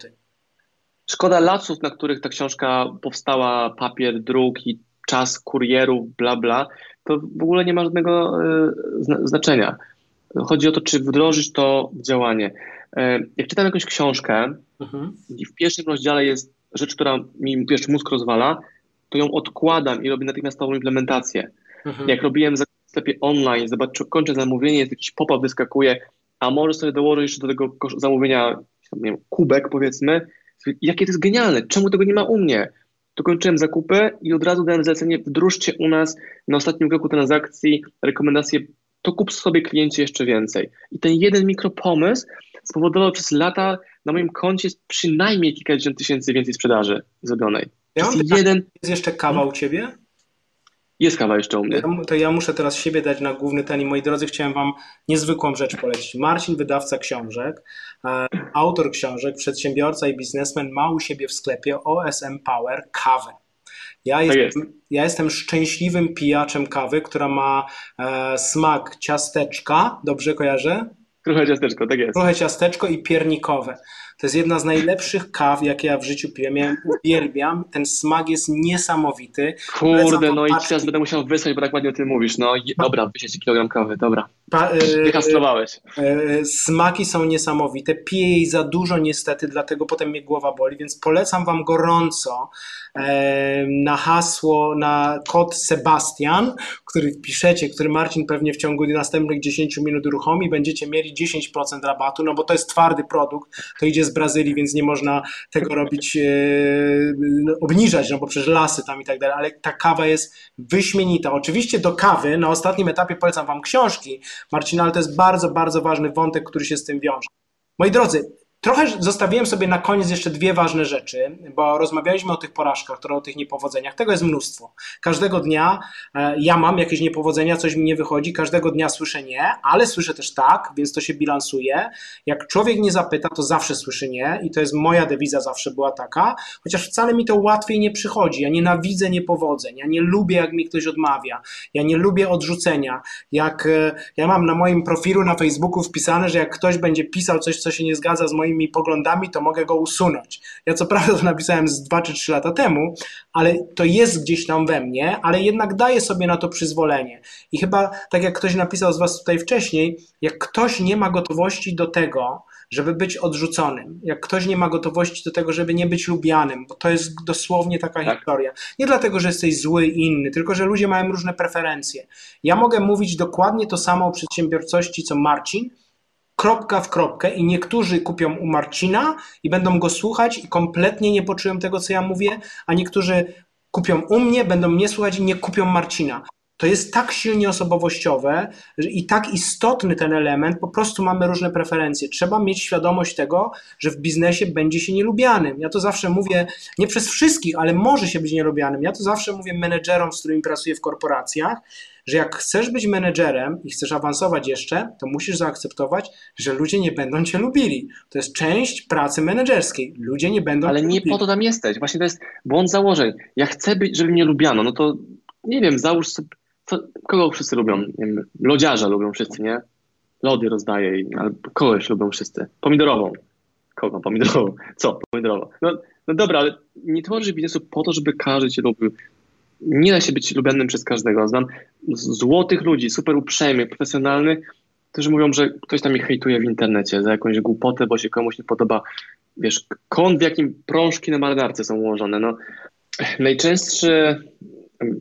Szkoda lasów, na których ta książka powstała, papier, druk i czas kurierów, bla, bla. To w ogóle nie ma żadnego e, znaczenia. Chodzi o to, czy wdrożysz to w działanie. E, jak czytam jakąś książkę mhm. i w pierwszym rozdziale jest rzecz, która mi wiesz, mózg rozwala, to ją odkładam i robię natychmiastową implementację. Mhm. Jak robiłem sklepie online, zobacz, kończę zamówienie, jest jakiś pop-up wyskakuje, a możesz sobie dołożyć jeszcze do tego zamówienia nie wiem, kubek powiedzmy. Jakie to jest genialne, czemu tego nie ma u mnie? To kończyłem zakupy i od razu dałem zlecenie, wdróżcie u nas na ostatnim kroku transakcji rekomendację, to kup sobie kliencie jeszcze więcej. I ten jeden mikropomysł spowodował przez lata na moim koncie przynajmniej kilkadziesiąt tysięcy więcej sprzedaży zrobionej. Ja mam jeden... Jest jeszcze kawa u Ciebie? Jest kawa jeszcze u mnie. To ja muszę teraz siebie dać na główny ten i moi drodzy, chciałem wam niezwykłą rzecz polecić. Marcin, wydawca książek, autor książek, przedsiębiorca i biznesmen ma u siebie w sklepie OSM Power kawę. Ja jestem, jest. ja jestem szczęśliwym pijaczem kawy, która ma e, smak ciasteczka, dobrze kojarzę? Trochę ciasteczko, tak jest. Trochę ciasteczko i piernikowe. To jest jedna z najlepszych kaw, jakie ja w życiu piłem. Ja uwielbiam. Ten smak jest niesamowity. Kurde, no i teraz będę musiał wysłać, bo tak ładnie o tym mówisz. No dobra, wysieć kilogram kawy, dobra. Pa, Wykastrowałeś. Yy, smaki są niesamowite. Piję jej za dużo niestety, dlatego potem mnie głowa boli, więc polecam wam gorąco na hasło, na kod Sebastian, który wpiszecie, który Marcin pewnie w ciągu następnych 10 minut uruchomi, będziecie mieli 10% rabatu, no bo to jest twardy produkt, to idzie z Brazylii, więc nie można tego robić, e, obniżać, no bo przecież lasy tam i tak dalej, ale ta kawa jest wyśmienita. Oczywiście do kawy na ostatnim etapie polecam Wam książki Marcina, ale to jest bardzo, bardzo ważny wątek, który się z tym wiąże. Moi drodzy, Trochę zostawiłem sobie na koniec jeszcze dwie ważne rzeczy, bo rozmawialiśmy o tych porażkach, o tych niepowodzeniach. Tego jest mnóstwo. Każdego dnia e, ja mam jakieś niepowodzenia, coś mi nie wychodzi, każdego dnia słyszę nie, ale słyszę też tak, więc to się bilansuje. Jak człowiek nie zapyta, to zawsze słyszy nie i to jest moja dewiza zawsze była taka, chociaż wcale mi to łatwiej nie przychodzi. Ja nienawidzę niepowodzeń, ja nie lubię jak mi ktoś odmawia, ja nie lubię odrzucenia. Jak e, ja mam na moim profilu na Facebooku wpisane, że jak ktoś będzie pisał coś, co się nie zgadza z moim moimi poglądami, to mogę go usunąć. Ja co prawda to napisałem z 2 czy 3 lata temu, ale to jest gdzieś tam we mnie, ale jednak daję sobie na to przyzwolenie. I chyba, tak jak ktoś napisał z Was tutaj wcześniej, jak ktoś nie ma gotowości do tego, żeby być odrzuconym, jak ktoś nie ma gotowości do tego, żeby nie być lubianym, bo to jest dosłownie taka tak. historia. Nie dlatego, że jesteś zły i inny, tylko że ludzie mają różne preferencje. Ja mogę mówić dokładnie to samo o przedsiębiorczości, co Marcin, kropka w kropkę i niektórzy kupią u Marcina i będą go słuchać i kompletnie nie poczują tego, co ja mówię, a niektórzy kupią u mnie, będą mnie słuchać i nie kupią Marcina. To jest tak silnie osobowościowe i tak istotny ten element, po prostu mamy różne preferencje. Trzeba mieć świadomość tego, że w biznesie będzie się nielubianym. Ja to zawsze mówię, nie przez wszystkich, ale może się być nielubianym. Ja to zawsze mówię menedżerom, z którymi pracuję w korporacjach, że jak chcesz być menedżerem i chcesz awansować jeszcze, to musisz zaakceptować, że ludzie nie będą cię lubili. To jest część pracy menedżerskiej. Ludzie nie będą Ale nie lubili. po to tam jesteś. Właśnie to jest błąd założeń. Ja chcę być, żeby mnie lubiano, no to nie wiem, załóż sobie, co, kogo wszyscy lubią? Wiem, lodziarza lubią wszyscy, nie? Lody rozdaje, ale kogoś lubią wszyscy. Pomidorową. Kogo? Pomidorową. Co? Pomidorową. No, no dobra, ale nie tworzysz biznesu po to, żeby każdy cię lubił nie da się być lubianym przez każdego. Znam złotych ludzi, super uprzejmych, profesjonalnych, którzy mówią, że ktoś tam ich hejtuje w internecie za jakąś głupotę, bo się komuś nie podoba, wiesz, kąt, w jakim prążki na marynarce są ułożone. No, najczęstszy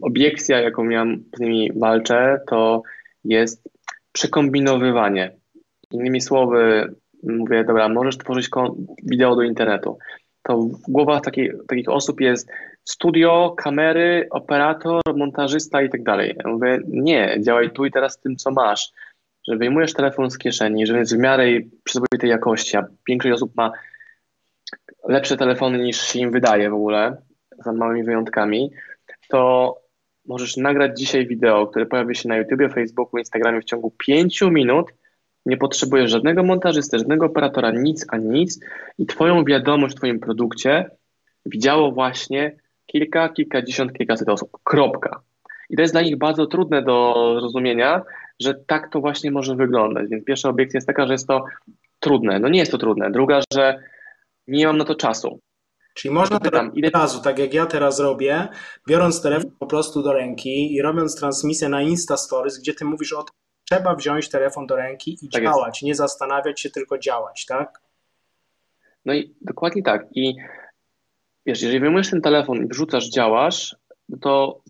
obiekcja, jaką ja z nimi walczę, to jest przekombinowywanie. Innymi słowy, mówię, dobra, możesz tworzyć wideo do internetu. To w głowach takich, takich osób jest studio, kamery, operator, montażysta i tak dalej. Ja mówię, nie, działaj tu i teraz tym, co masz. Że wyjmujesz telefon z kieszeni, że jest w miarę przyzwoitej jakości, a większość osób ma lepsze telefony niż się im wydaje w ogóle, za małymi wyjątkami, to możesz nagrać dzisiaj wideo, które pojawi się na YouTubie, Facebooku, Instagramie w ciągu 5 minut. Nie potrzebujesz żadnego montażysty, żadnego operatora, nic a nic i twoją wiadomość w twoim produkcie widziało właśnie kilka, kilkadziesiąt, kilkaset osób. Kropka. I to jest dla nich bardzo trudne do zrozumienia, że tak to właśnie może wyglądać. Więc pierwsza obiekcja jest taka, że jest to trudne. No nie jest to trudne. Druga, że nie mam na to czasu. Czyli można pytam, ile... razu, tak jak ja teraz robię, biorąc telefon po prostu do ręki i robiąc transmisję na Insta Stories, gdzie ty mówisz o tym, trzeba wziąć telefon do ręki i tak działać, jest. nie zastanawiać się, tylko działać, tak? No i dokładnie tak. I wiesz, jeżeli wyjmujesz ten telefon i wrzucasz, działasz, to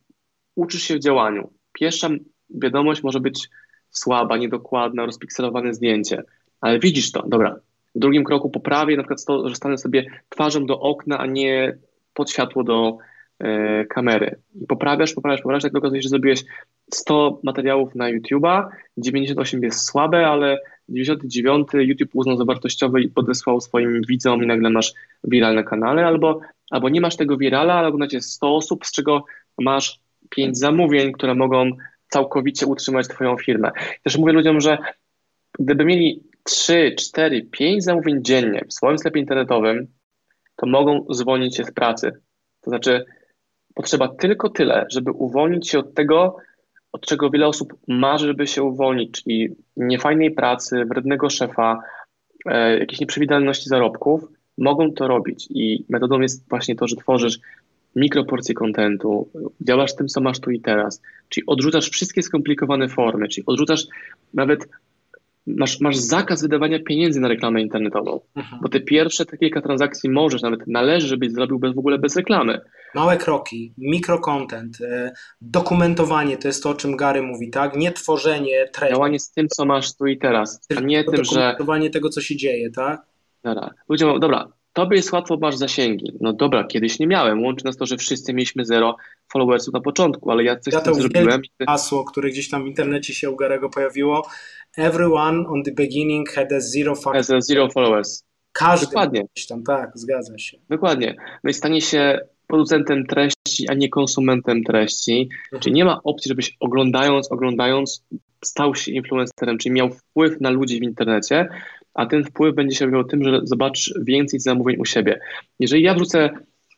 uczysz się w działaniu. Pierwsza wiadomość może być słaba, niedokładna, rozpikselowane zdjęcie, ale widzisz to, dobra. W drugim kroku poprawię, na przykład to, że stanę sobie twarzą do okna, a nie pod światło do kamery. I poprawiasz, poprawiasz, poprawiasz, tak okazuje się, że zrobiłeś 100 materiałów na YouTube'a, 98 jest słabe, ale 99 YouTube uznał za wartościowy i podesłał swoim widzom i nagle masz viral na kanale, albo albo nie masz tego wirala, na ciebie 100 osób, z czego masz 5 zamówień, które mogą całkowicie utrzymać twoją firmę. Też mówię ludziom, że gdyby mieli 3, 4, 5 zamówień dziennie w swoim sklepie internetowym, to mogą zwolnić się z pracy. To znaczy, potrzeba tylko tyle, żeby uwolnić się od tego, od czego wiele osób marzy, żeby się uwolnić, czyli niefajnej pracy, wrednego szefa, e, jakiejś nieprzewidywalności zarobków, mogą to robić. I metodą jest właśnie to, że tworzysz mikroporcje kontentu, działasz tym, co masz tu i teraz, czyli odrzucasz wszystkie skomplikowane formy, czyli odrzucasz nawet masz, masz zakaz wydawania pieniędzy na reklamę internetową, mhm. bo te pierwsze te kilka transakcji możesz, nawet należy, żebyś zrobił bez, w ogóle bez reklamy. Małe kroki, mikrokontent, e, dokumentowanie, to jest to, o czym Gary mówi, tak? Nie tworzenie treści. Działanie z tym, co masz tu i teraz, a nie tym, że... Dokumentowanie tego, co się dzieje, tak? Dobra, ludziom, dobra, tobie jest łatwo, masz zasięgi. No dobra, kiedyś nie miałem. Łączy nas to, że wszyscy mieliśmy zero followersów na początku, ale ja coś ja to zrobiłem. hasło, które gdzieś tam w internecie się u Garego pojawiło. Everyone on the beginning had a zero, has a zero followers. Każdy Dokładnie. gdzieś tam, tak, zgadza się. Dokładnie. No i stanie się producentem treści, a nie konsumentem treści. Mhm. Czyli nie ma opcji, żebyś oglądając, oglądając stał się influencerem, czyli miał wpływ na ludzi w internecie, a ten wpływ będzie się objawiał tym, że zobaczysz więcej zamówień u siebie. Jeżeli ja wrzucę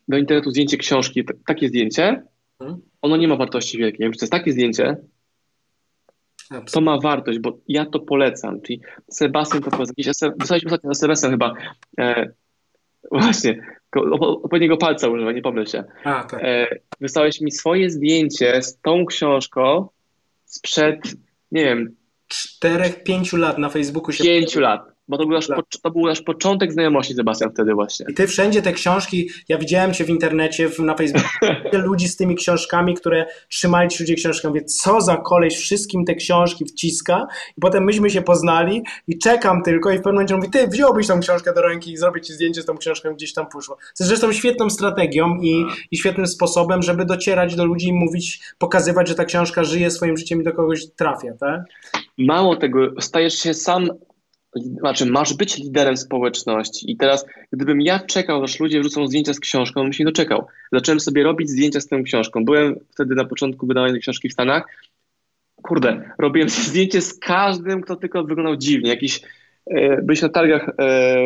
do internetu zdjęcie książki, takie zdjęcie, mhm. ono nie ma wartości wielkiej. to jest takie zdjęcie, to ma wartość, bo ja to polecam. Czyli Sebastian to polecam. Wysłaliśmy ostatnio na Sebastian chyba e, właśnie, odpowiedniego palca używa, nie pomyl się. A, tak. e, wysłałeś mi swoje zdjęcie z tą książką sprzed, nie wiem... Czterech, pięciu lat na Facebooku się... Pięciu lat. Bo to był, nasz, to był nasz początek znajomości, Sebastian, wtedy właśnie. I ty wszędzie te książki, ja widziałem cię w internecie, na Facebooku, ludzi z tymi książkami, które trzymali ci ludzie książkę. Mówię, co za koleś wszystkim te książki wciska. I potem myśmy się poznali i czekam tylko i w pewnym momencie mówi, ty wziąłbyś tą książkę do ręki i zrobię ci zdjęcie z tą książką gdzieś tam poszło. To jest zresztą świetną strategią i, i świetnym sposobem, żeby docierać do ludzi i mówić, pokazywać, że ta książka żyje swoim życiem i do kogoś trafia, tak? Mało tego, stajesz się sam znaczy masz być liderem społeczności i teraz gdybym ja czekał, aż ludzie wrzucą zdjęcia z książką, bym się nie doczekał. Zacząłem sobie robić zdjęcia z tą książką. Byłem wtedy na początku wydawania książki w Stanach. Kurde, robiłem zdjęcie z każdym, kto tylko wyglądał dziwnie. Jakiś, e, byliśmy na targach e,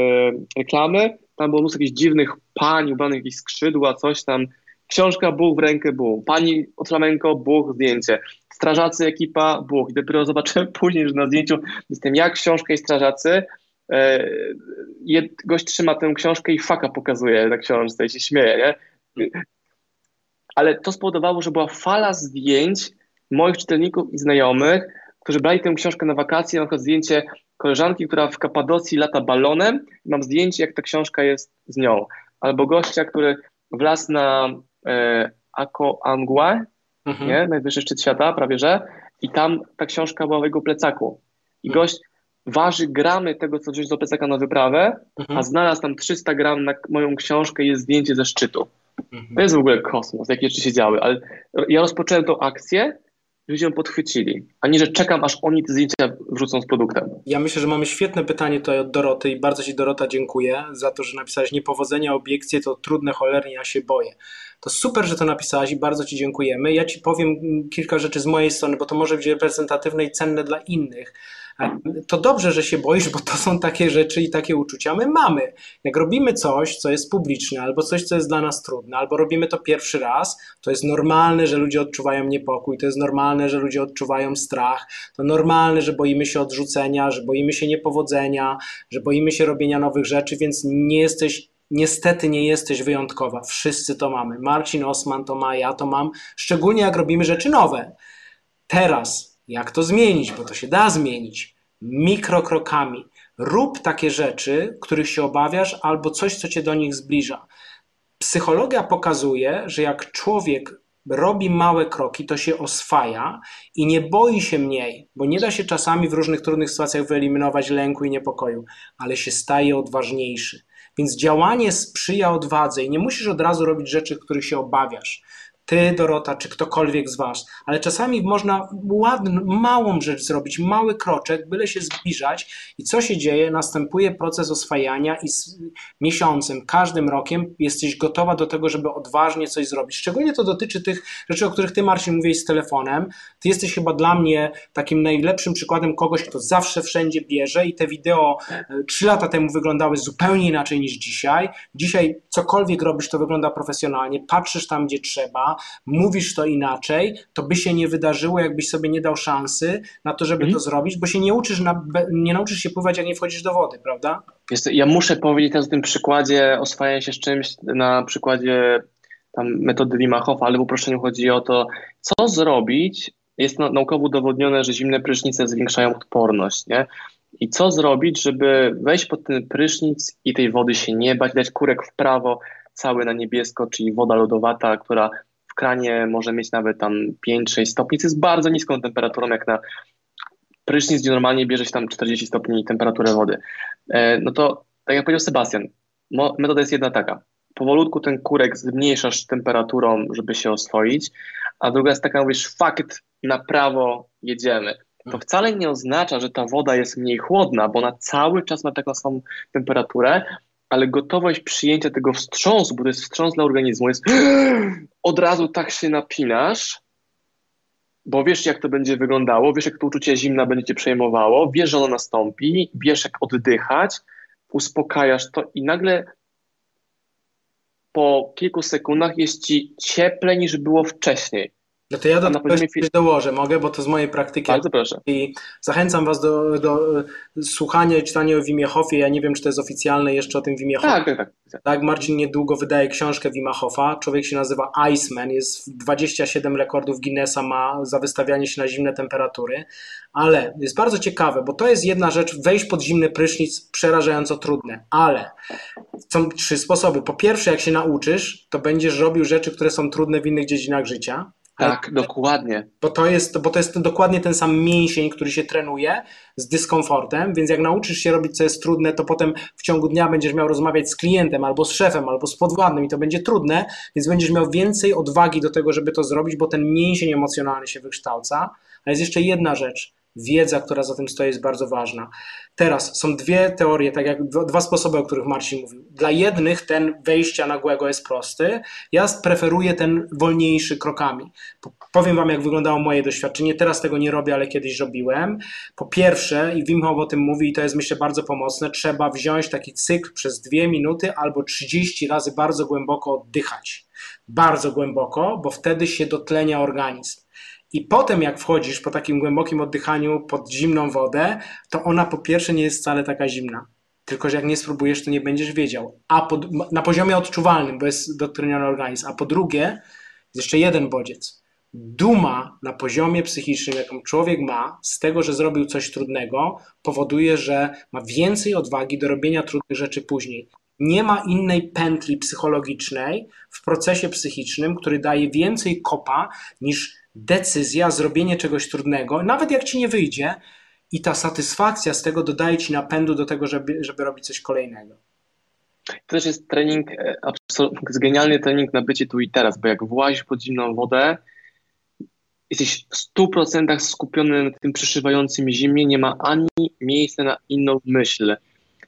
reklamy, tam było mnóstwo jakichś dziwnych pań ubranych jakieś skrzydła, coś tam. Książka Bóg w rękę Bóg. Pani od flamenko Bóg zdjęcie strażacy, ekipa, Bóg. I dopiero zobaczyłem później, że na zdjęciu jestem jak książka i strażacy. E, gość trzyma tę książkę i faka pokazuje na książce i się śmieje, nie? Ale to spowodowało, że była fala zdjęć moich czytelników i znajomych, którzy brali tę książkę na wakacje, na przykład zdjęcie koleżanki, która w Kapadocji lata balonem mam zdjęcie, jak ta książka jest z nią. Albo gościa, który wlazł na e, Angua mhm. nie? najwyższy szczyt świata prawie, że i tam ta książka była w jego plecaku. I mhm. gość waży gramy tego, co wziąć do plecaka na wyprawę, mhm. a znalazł tam 300 gram na moją książkę i jest zdjęcie ze szczytu. Mhm. To jest w ogóle kosmos, jakie rzeczy się działy, ale ja rozpocząłem tą akcję, ludzie ją podchwycili, a nie, że czekam, aż oni te zdjęcia wrzucą z produktem. Ja myślę, że mamy świetne pytanie tutaj od Doroty i bardzo Ci Dorota dziękuję za to, że napisałeś niepowodzenia, obiekcje to trudne cholernie, ja się boję. To super, że to napisałaś i bardzo Ci dziękujemy. Ja Ci powiem kilka rzeczy z mojej strony, bo to może być reprezentatywne i cenne dla innych. To dobrze, że się boisz, bo to są takie rzeczy i takie uczucia my mamy. Jak robimy coś, co jest publiczne, albo coś, co jest dla nas trudne, albo robimy to pierwszy raz, to jest normalne, że ludzie odczuwają niepokój, to jest normalne, że ludzie odczuwają strach, to normalne, że boimy się odrzucenia, że boimy się niepowodzenia, że boimy się robienia nowych rzeczy, więc nie jesteś Niestety nie jesteś wyjątkowa. Wszyscy to mamy. Marcin Osman to ma, ja to mam. Szczególnie jak robimy rzeczy nowe. Teraz, jak to zmienić? Bo to się da zmienić. Mikrokrokami. Rób takie rzeczy, których się obawiasz, albo coś, co cię do nich zbliża. Psychologia pokazuje, że jak człowiek robi małe kroki, to się oswaja i nie boi się mniej, bo nie da się czasami w różnych trudnych sytuacjach wyeliminować lęku i niepokoju, ale się staje odważniejszy. Więc działanie sprzyja odwadze i nie musisz od razu robić rzeczy, których się obawiasz ty, Dorota, czy ktokolwiek z was, ale czasami można ładną, małą rzecz zrobić, mały kroczek, byle się zbliżać i co się dzieje? Następuje proces oswajania i z miesiącem, każdym rokiem jesteś gotowa do tego, żeby odważnie coś zrobić. Szczególnie to dotyczy tych rzeczy, o których ty, Marcin, mówiłeś z telefonem. Ty jesteś chyba dla mnie takim najlepszym przykładem kogoś, kto zawsze wszędzie bierze i te wideo e, trzy lata temu wyglądały zupełnie inaczej niż dzisiaj. Dzisiaj cokolwiek robisz, to wygląda profesjonalnie, patrzysz tam, gdzie trzeba, mówisz to inaczej, to by się nie wydarzyło, jakbyś sobie nie dał szansy na to, żeby mhm. to zrobić, bo się nie uczysz, na, nie nauczysz się pływać, jak nie wchodzisz do wody, prawda? Ja muszę powiedzieć na tym przykładzie oswajania się z czymś, na przykładzie tam metody Wima Hofa, ale w uproszczeniu chodzi o to, co zrobić. Jest naukowo udowodnione, że zimne prysznice zwiększają odporność, nie? I co zrobić, żeby wejść pod ten prysznic i tej wody się nie bać, dać kurek w prawo, cały na niebiesko, czyli woda lodowata, która w kranie może mieć nawet tam 5-6 stopni, co jest bardzo niską temperaturą, jak na prysznic, gdzie normalnie bierze się tam 40 stopni temperaturę wody. E, no to, tak jak powiedział Sebastian, metoda jest jedna taka. Powolutku ten kurek zmniejszasz temperaturą, żeby się oswoić, a druga jest taka, mówisz, fakt, na prawo jedziemy to wcale nie oznacza, że ta woda jest mniej chłodna, bo ona cały czas ma taką samą temperaturę, ale gotowość przyjęcia tego wstrząsu, bo to jest wstrząs dla organizmu, jest od razu tak się napinasz, bo wiesz, jak to będzie wyglądało, wiesz, jak to uczucie zimna będzie cię przejmowało, wiesz, że ono nastąpi, wiesz, jak oddychać, uspokajasz to i nagle po kilku sekundach jest ci cieplej niż było wcześniej. No to ja do tego poziomie... dołożę, mogę, bo to z mojej praktyki. Bardzo proszę. I zachęcam Was do, do e, słuchania i czytania o Wimie Hofie. Ja nie wiem, czy to jest oficjalne jeszcze o tym Wimie Hofie. Tak, tak, tak. Tak, Marcin niedługo wydaje książkę Wima Hofa. Człowiek się nazywa Iceman, jest 27 rekordów Guinnessa ma za wystawianie się na zimne temperatury, ale jest bardzo ciekawe, bo to jest jedna rzecz, wejść pod zimny prysznic przerażająco trudne, ale są trzy sposoby. Po pierwsze, jak się nauczysz, to będziesz robił rzeczy, które są trudne w innych dziedzinach życia. Tak, dokładnie. Bo to, jest, bo to jest dokładnie ten sam mięsień, który się trenuje z dyskomfortem, więc jak nauczysz się robić, co jest trudne, to potem w ciągu dnia będziesz miał rozmawiać z klientem, albo z szefem, albo z podwładnym i to będzie trudne, więc będziesz miał więcej odwagi do tego, żeby to zrobić, bo ten mięsień emocjonalny się wykształca. A jest jeszcze jedna rzecz wiedza, która za tym stoi, jest bardzo ważna. Teraz są dwie teorie, tak jak dwa sposoby, o których Marcin mówił. Dla jednych ten wejścia nagłego jest prosty. Ja preferuję ten wolniejszy krokami. Powiem Wam, jak wyglądało moje doświadczenie. Teraz tego nie robię, ale kiedyś robiłem. Po pierwsze, i Wim Hof o tym mówi, i to jest myślę bardzo pomocne, trzeba wziąć taki cykl przez dwie minuty albo 30 razy bardzo głęboko oddychać. Bardzo głęboko, bo wtedy się dotlenia organizm. I potem, jak wchodzisz po takim głębokim oddychaniu pod zimną wodę, to ona po pierwsze nie jest wcale taka zimna. Tylko, że jak nie spróbujesz, to nie będziesz wiedział. A na poziomie odczuwalnym, bo jest dotleniony organizm. A po drugie, jest jeszcze jeden bodziec. Duma na poziomie psychicznym, jaką człowiek ma z tego, że zrobił coś trudnego, powoduje, że ma więcej odwagi do robienia trudnych rzeczy później. Nie ma innej pętli psychologicznej w procesie psychicznym, który daje więcej kopa niż decyzja, zrobienie czegoś trudnego, nawet jak ci nie wyjdzie, i ta satysfakcja z tego dodaje ci napędu do tego, żeby, żeby robić coś kolejnego. To też jest trening, e, jest genialny trening na bycie tu i teraz, bo jak włazisz pod zimną wodę, jesteś w 100% skupiony na tym przeszywającym zimie, nie ma ani miejsca na inną myśl.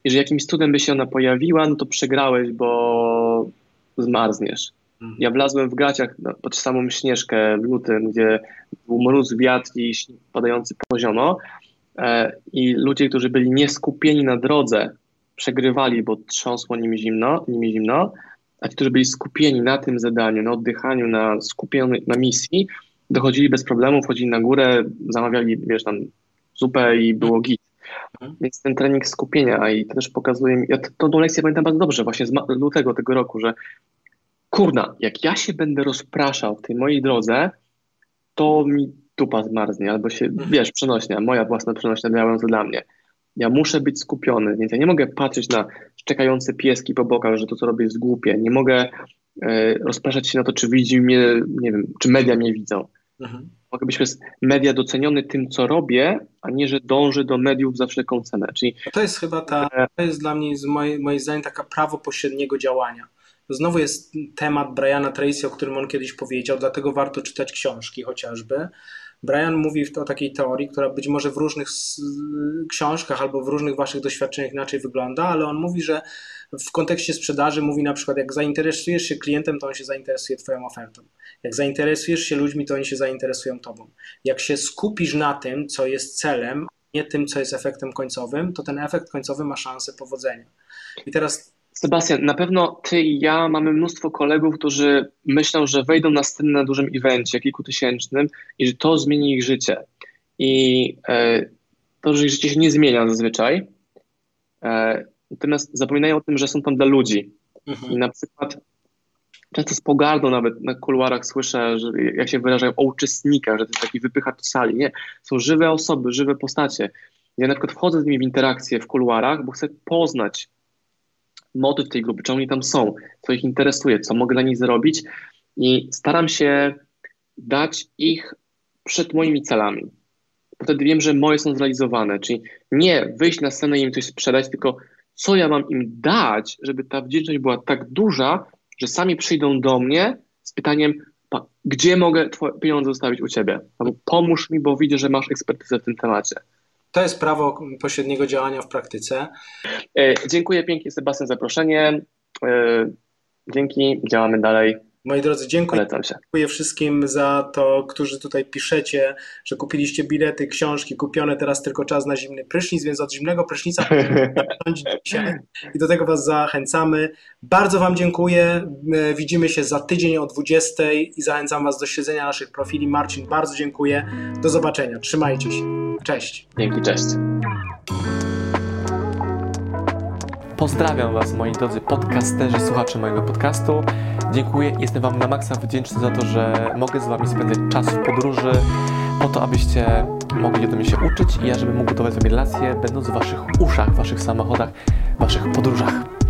Jeżeli jakimś cudem by się ona pojawiła, no to przegrałeś, bo zmarzniesz. Ja wlazłem w gaciach pod samą Śnieżkę w lutym, gdzie był mróz, wiatr i padający poziomo e, i ludzie, którzy byli nieskupieni na drodze, przegrywali, bo trząsło nimi zimno, nimi zimno, a ci, którzy byli skupieni na tym zadaniu, na oddychaniu, na skupieniu na misji, dochodzili bez problemu, wchodzili na górę, zamawiali, wiesz, tam zupę i było git. Mhm. Więc ten trening skupienia, a i to też pokazuje ja tą, tą lekcję pamiętam bardzo dobrze, właśnie z lutego tego roku, że kurna, jak ja się będę rozpraszał w tej mojej drodze, to mi tupa zmarznie, albo się, mhm. wiesz, przenośnia, moja własna przenośnia to dla mnie. Ja muszę być skupiony, więc ja nie mogę patrzeć na czekające pieski po bokach, że to, co robię, jest głupie. Nie mogę e, rozpraszać się na to, czy widzi mnie, nie wiem, czy media mnie widzą. Mhm. Mogę być przez media doceniony tym, co robię, a nie, że dążę do mediów za wszelką cenę. Czyli... To jest chyba ta, e, to jest dla mnie, z mojej, moim zdaniem, taka prawo pośredniego działania. To znowu jest temat Briana Tracy, o którym on kiedyś powiedział, dlatego warto czytać książki chociażby. Brian mówi o takiej teorii, która być może w różnych książkach albo w różnych waszych doświadczeniach inaczej wygląda, ale on mówi, że w kontekście sprzedaży mówi na przykład, jak zainteresujesz się klientem, to on się zainteresuje twoją ofertą. Jak zainteresujesz się ludźmi, to oni się zainteresują tobą. Jak się skupisz na tym, co jest celem, nie tym, co jest efektem końcowym, to ten efekt końcowy ma szansę powodzenia. I teraz Sebastian, na pewno ty i ja mamy mnóstwo kolegów, którzy myślą, że wejdą na scenę na dużym evencie kilkutysięcznym i że to zmieni ich życie. I e, to, że ich życie się nie zmienia zazwyczaj. E, natomiast zapominają o tym, że są tam dla ludzi. Mhm. I na przykład często z pogardą nawet na kuluarach słyszę, że jak się wyrażają o uczestnikach, że to jest taki wypychacz sali. Nie, są żywe osoby, żywe postacie. Ja na przykład wchodzę z nimi w interakcję w kuluarach, bo chcę poznać motyw tej grupy, czy oni tam są, co ich interesuje, co mogę dla nich zrobić i staram się dać ich przed moimi celami. Wtedy wiem, że moje są zrealizowane, czyli nie wyjść na scenę i im coś sprzedać, tylko co ja mam im dać, żeby ta wdzięczność była tak duża, że sami przyjdą do mnie z pytaniem, gdzie mogę twoje pieniądze zostawić u ciebie? Albo pomóż mi, bo widzę, że masz ekspertyzę w tym temacie. To jest prawo pośredniego działania w praktyce. E, dziękuję pięknie Sebastian za zaproszenie. E, dzięki, działamy dalej. Moi drodzy, dziękuję, dziękuję wszystkim za to, którzy tutaj piszecie, że kupiliście bilety, książki kupione, teraz tylko czas na zimny prysznic, więc od zimnego prysznica dzisiaj i do tego Was zachęcamy. Bardzo Wam dziękuję. Widzimy się za tydzień o 20 i zachęcam Was do śledzenia naszych profili. Marcin, bardzo dziękuję. Do zobaczenia. Trzymajcie się. Cześć. Dzięki, cześć. Pozdrawiam Was, moi drodzy podcasterzy, słuchacze mojego podcastu. Dziękuję, jestem Wam na maksa wdzięczny za to, że mogę z Wami spędzać czas w podróży, po to, abyście mogli do mnie się uczyć i ja, żebym mógł budować Wami relacje, będąc w Waszych uszach, Waszych samochodach, Waszych podróżach.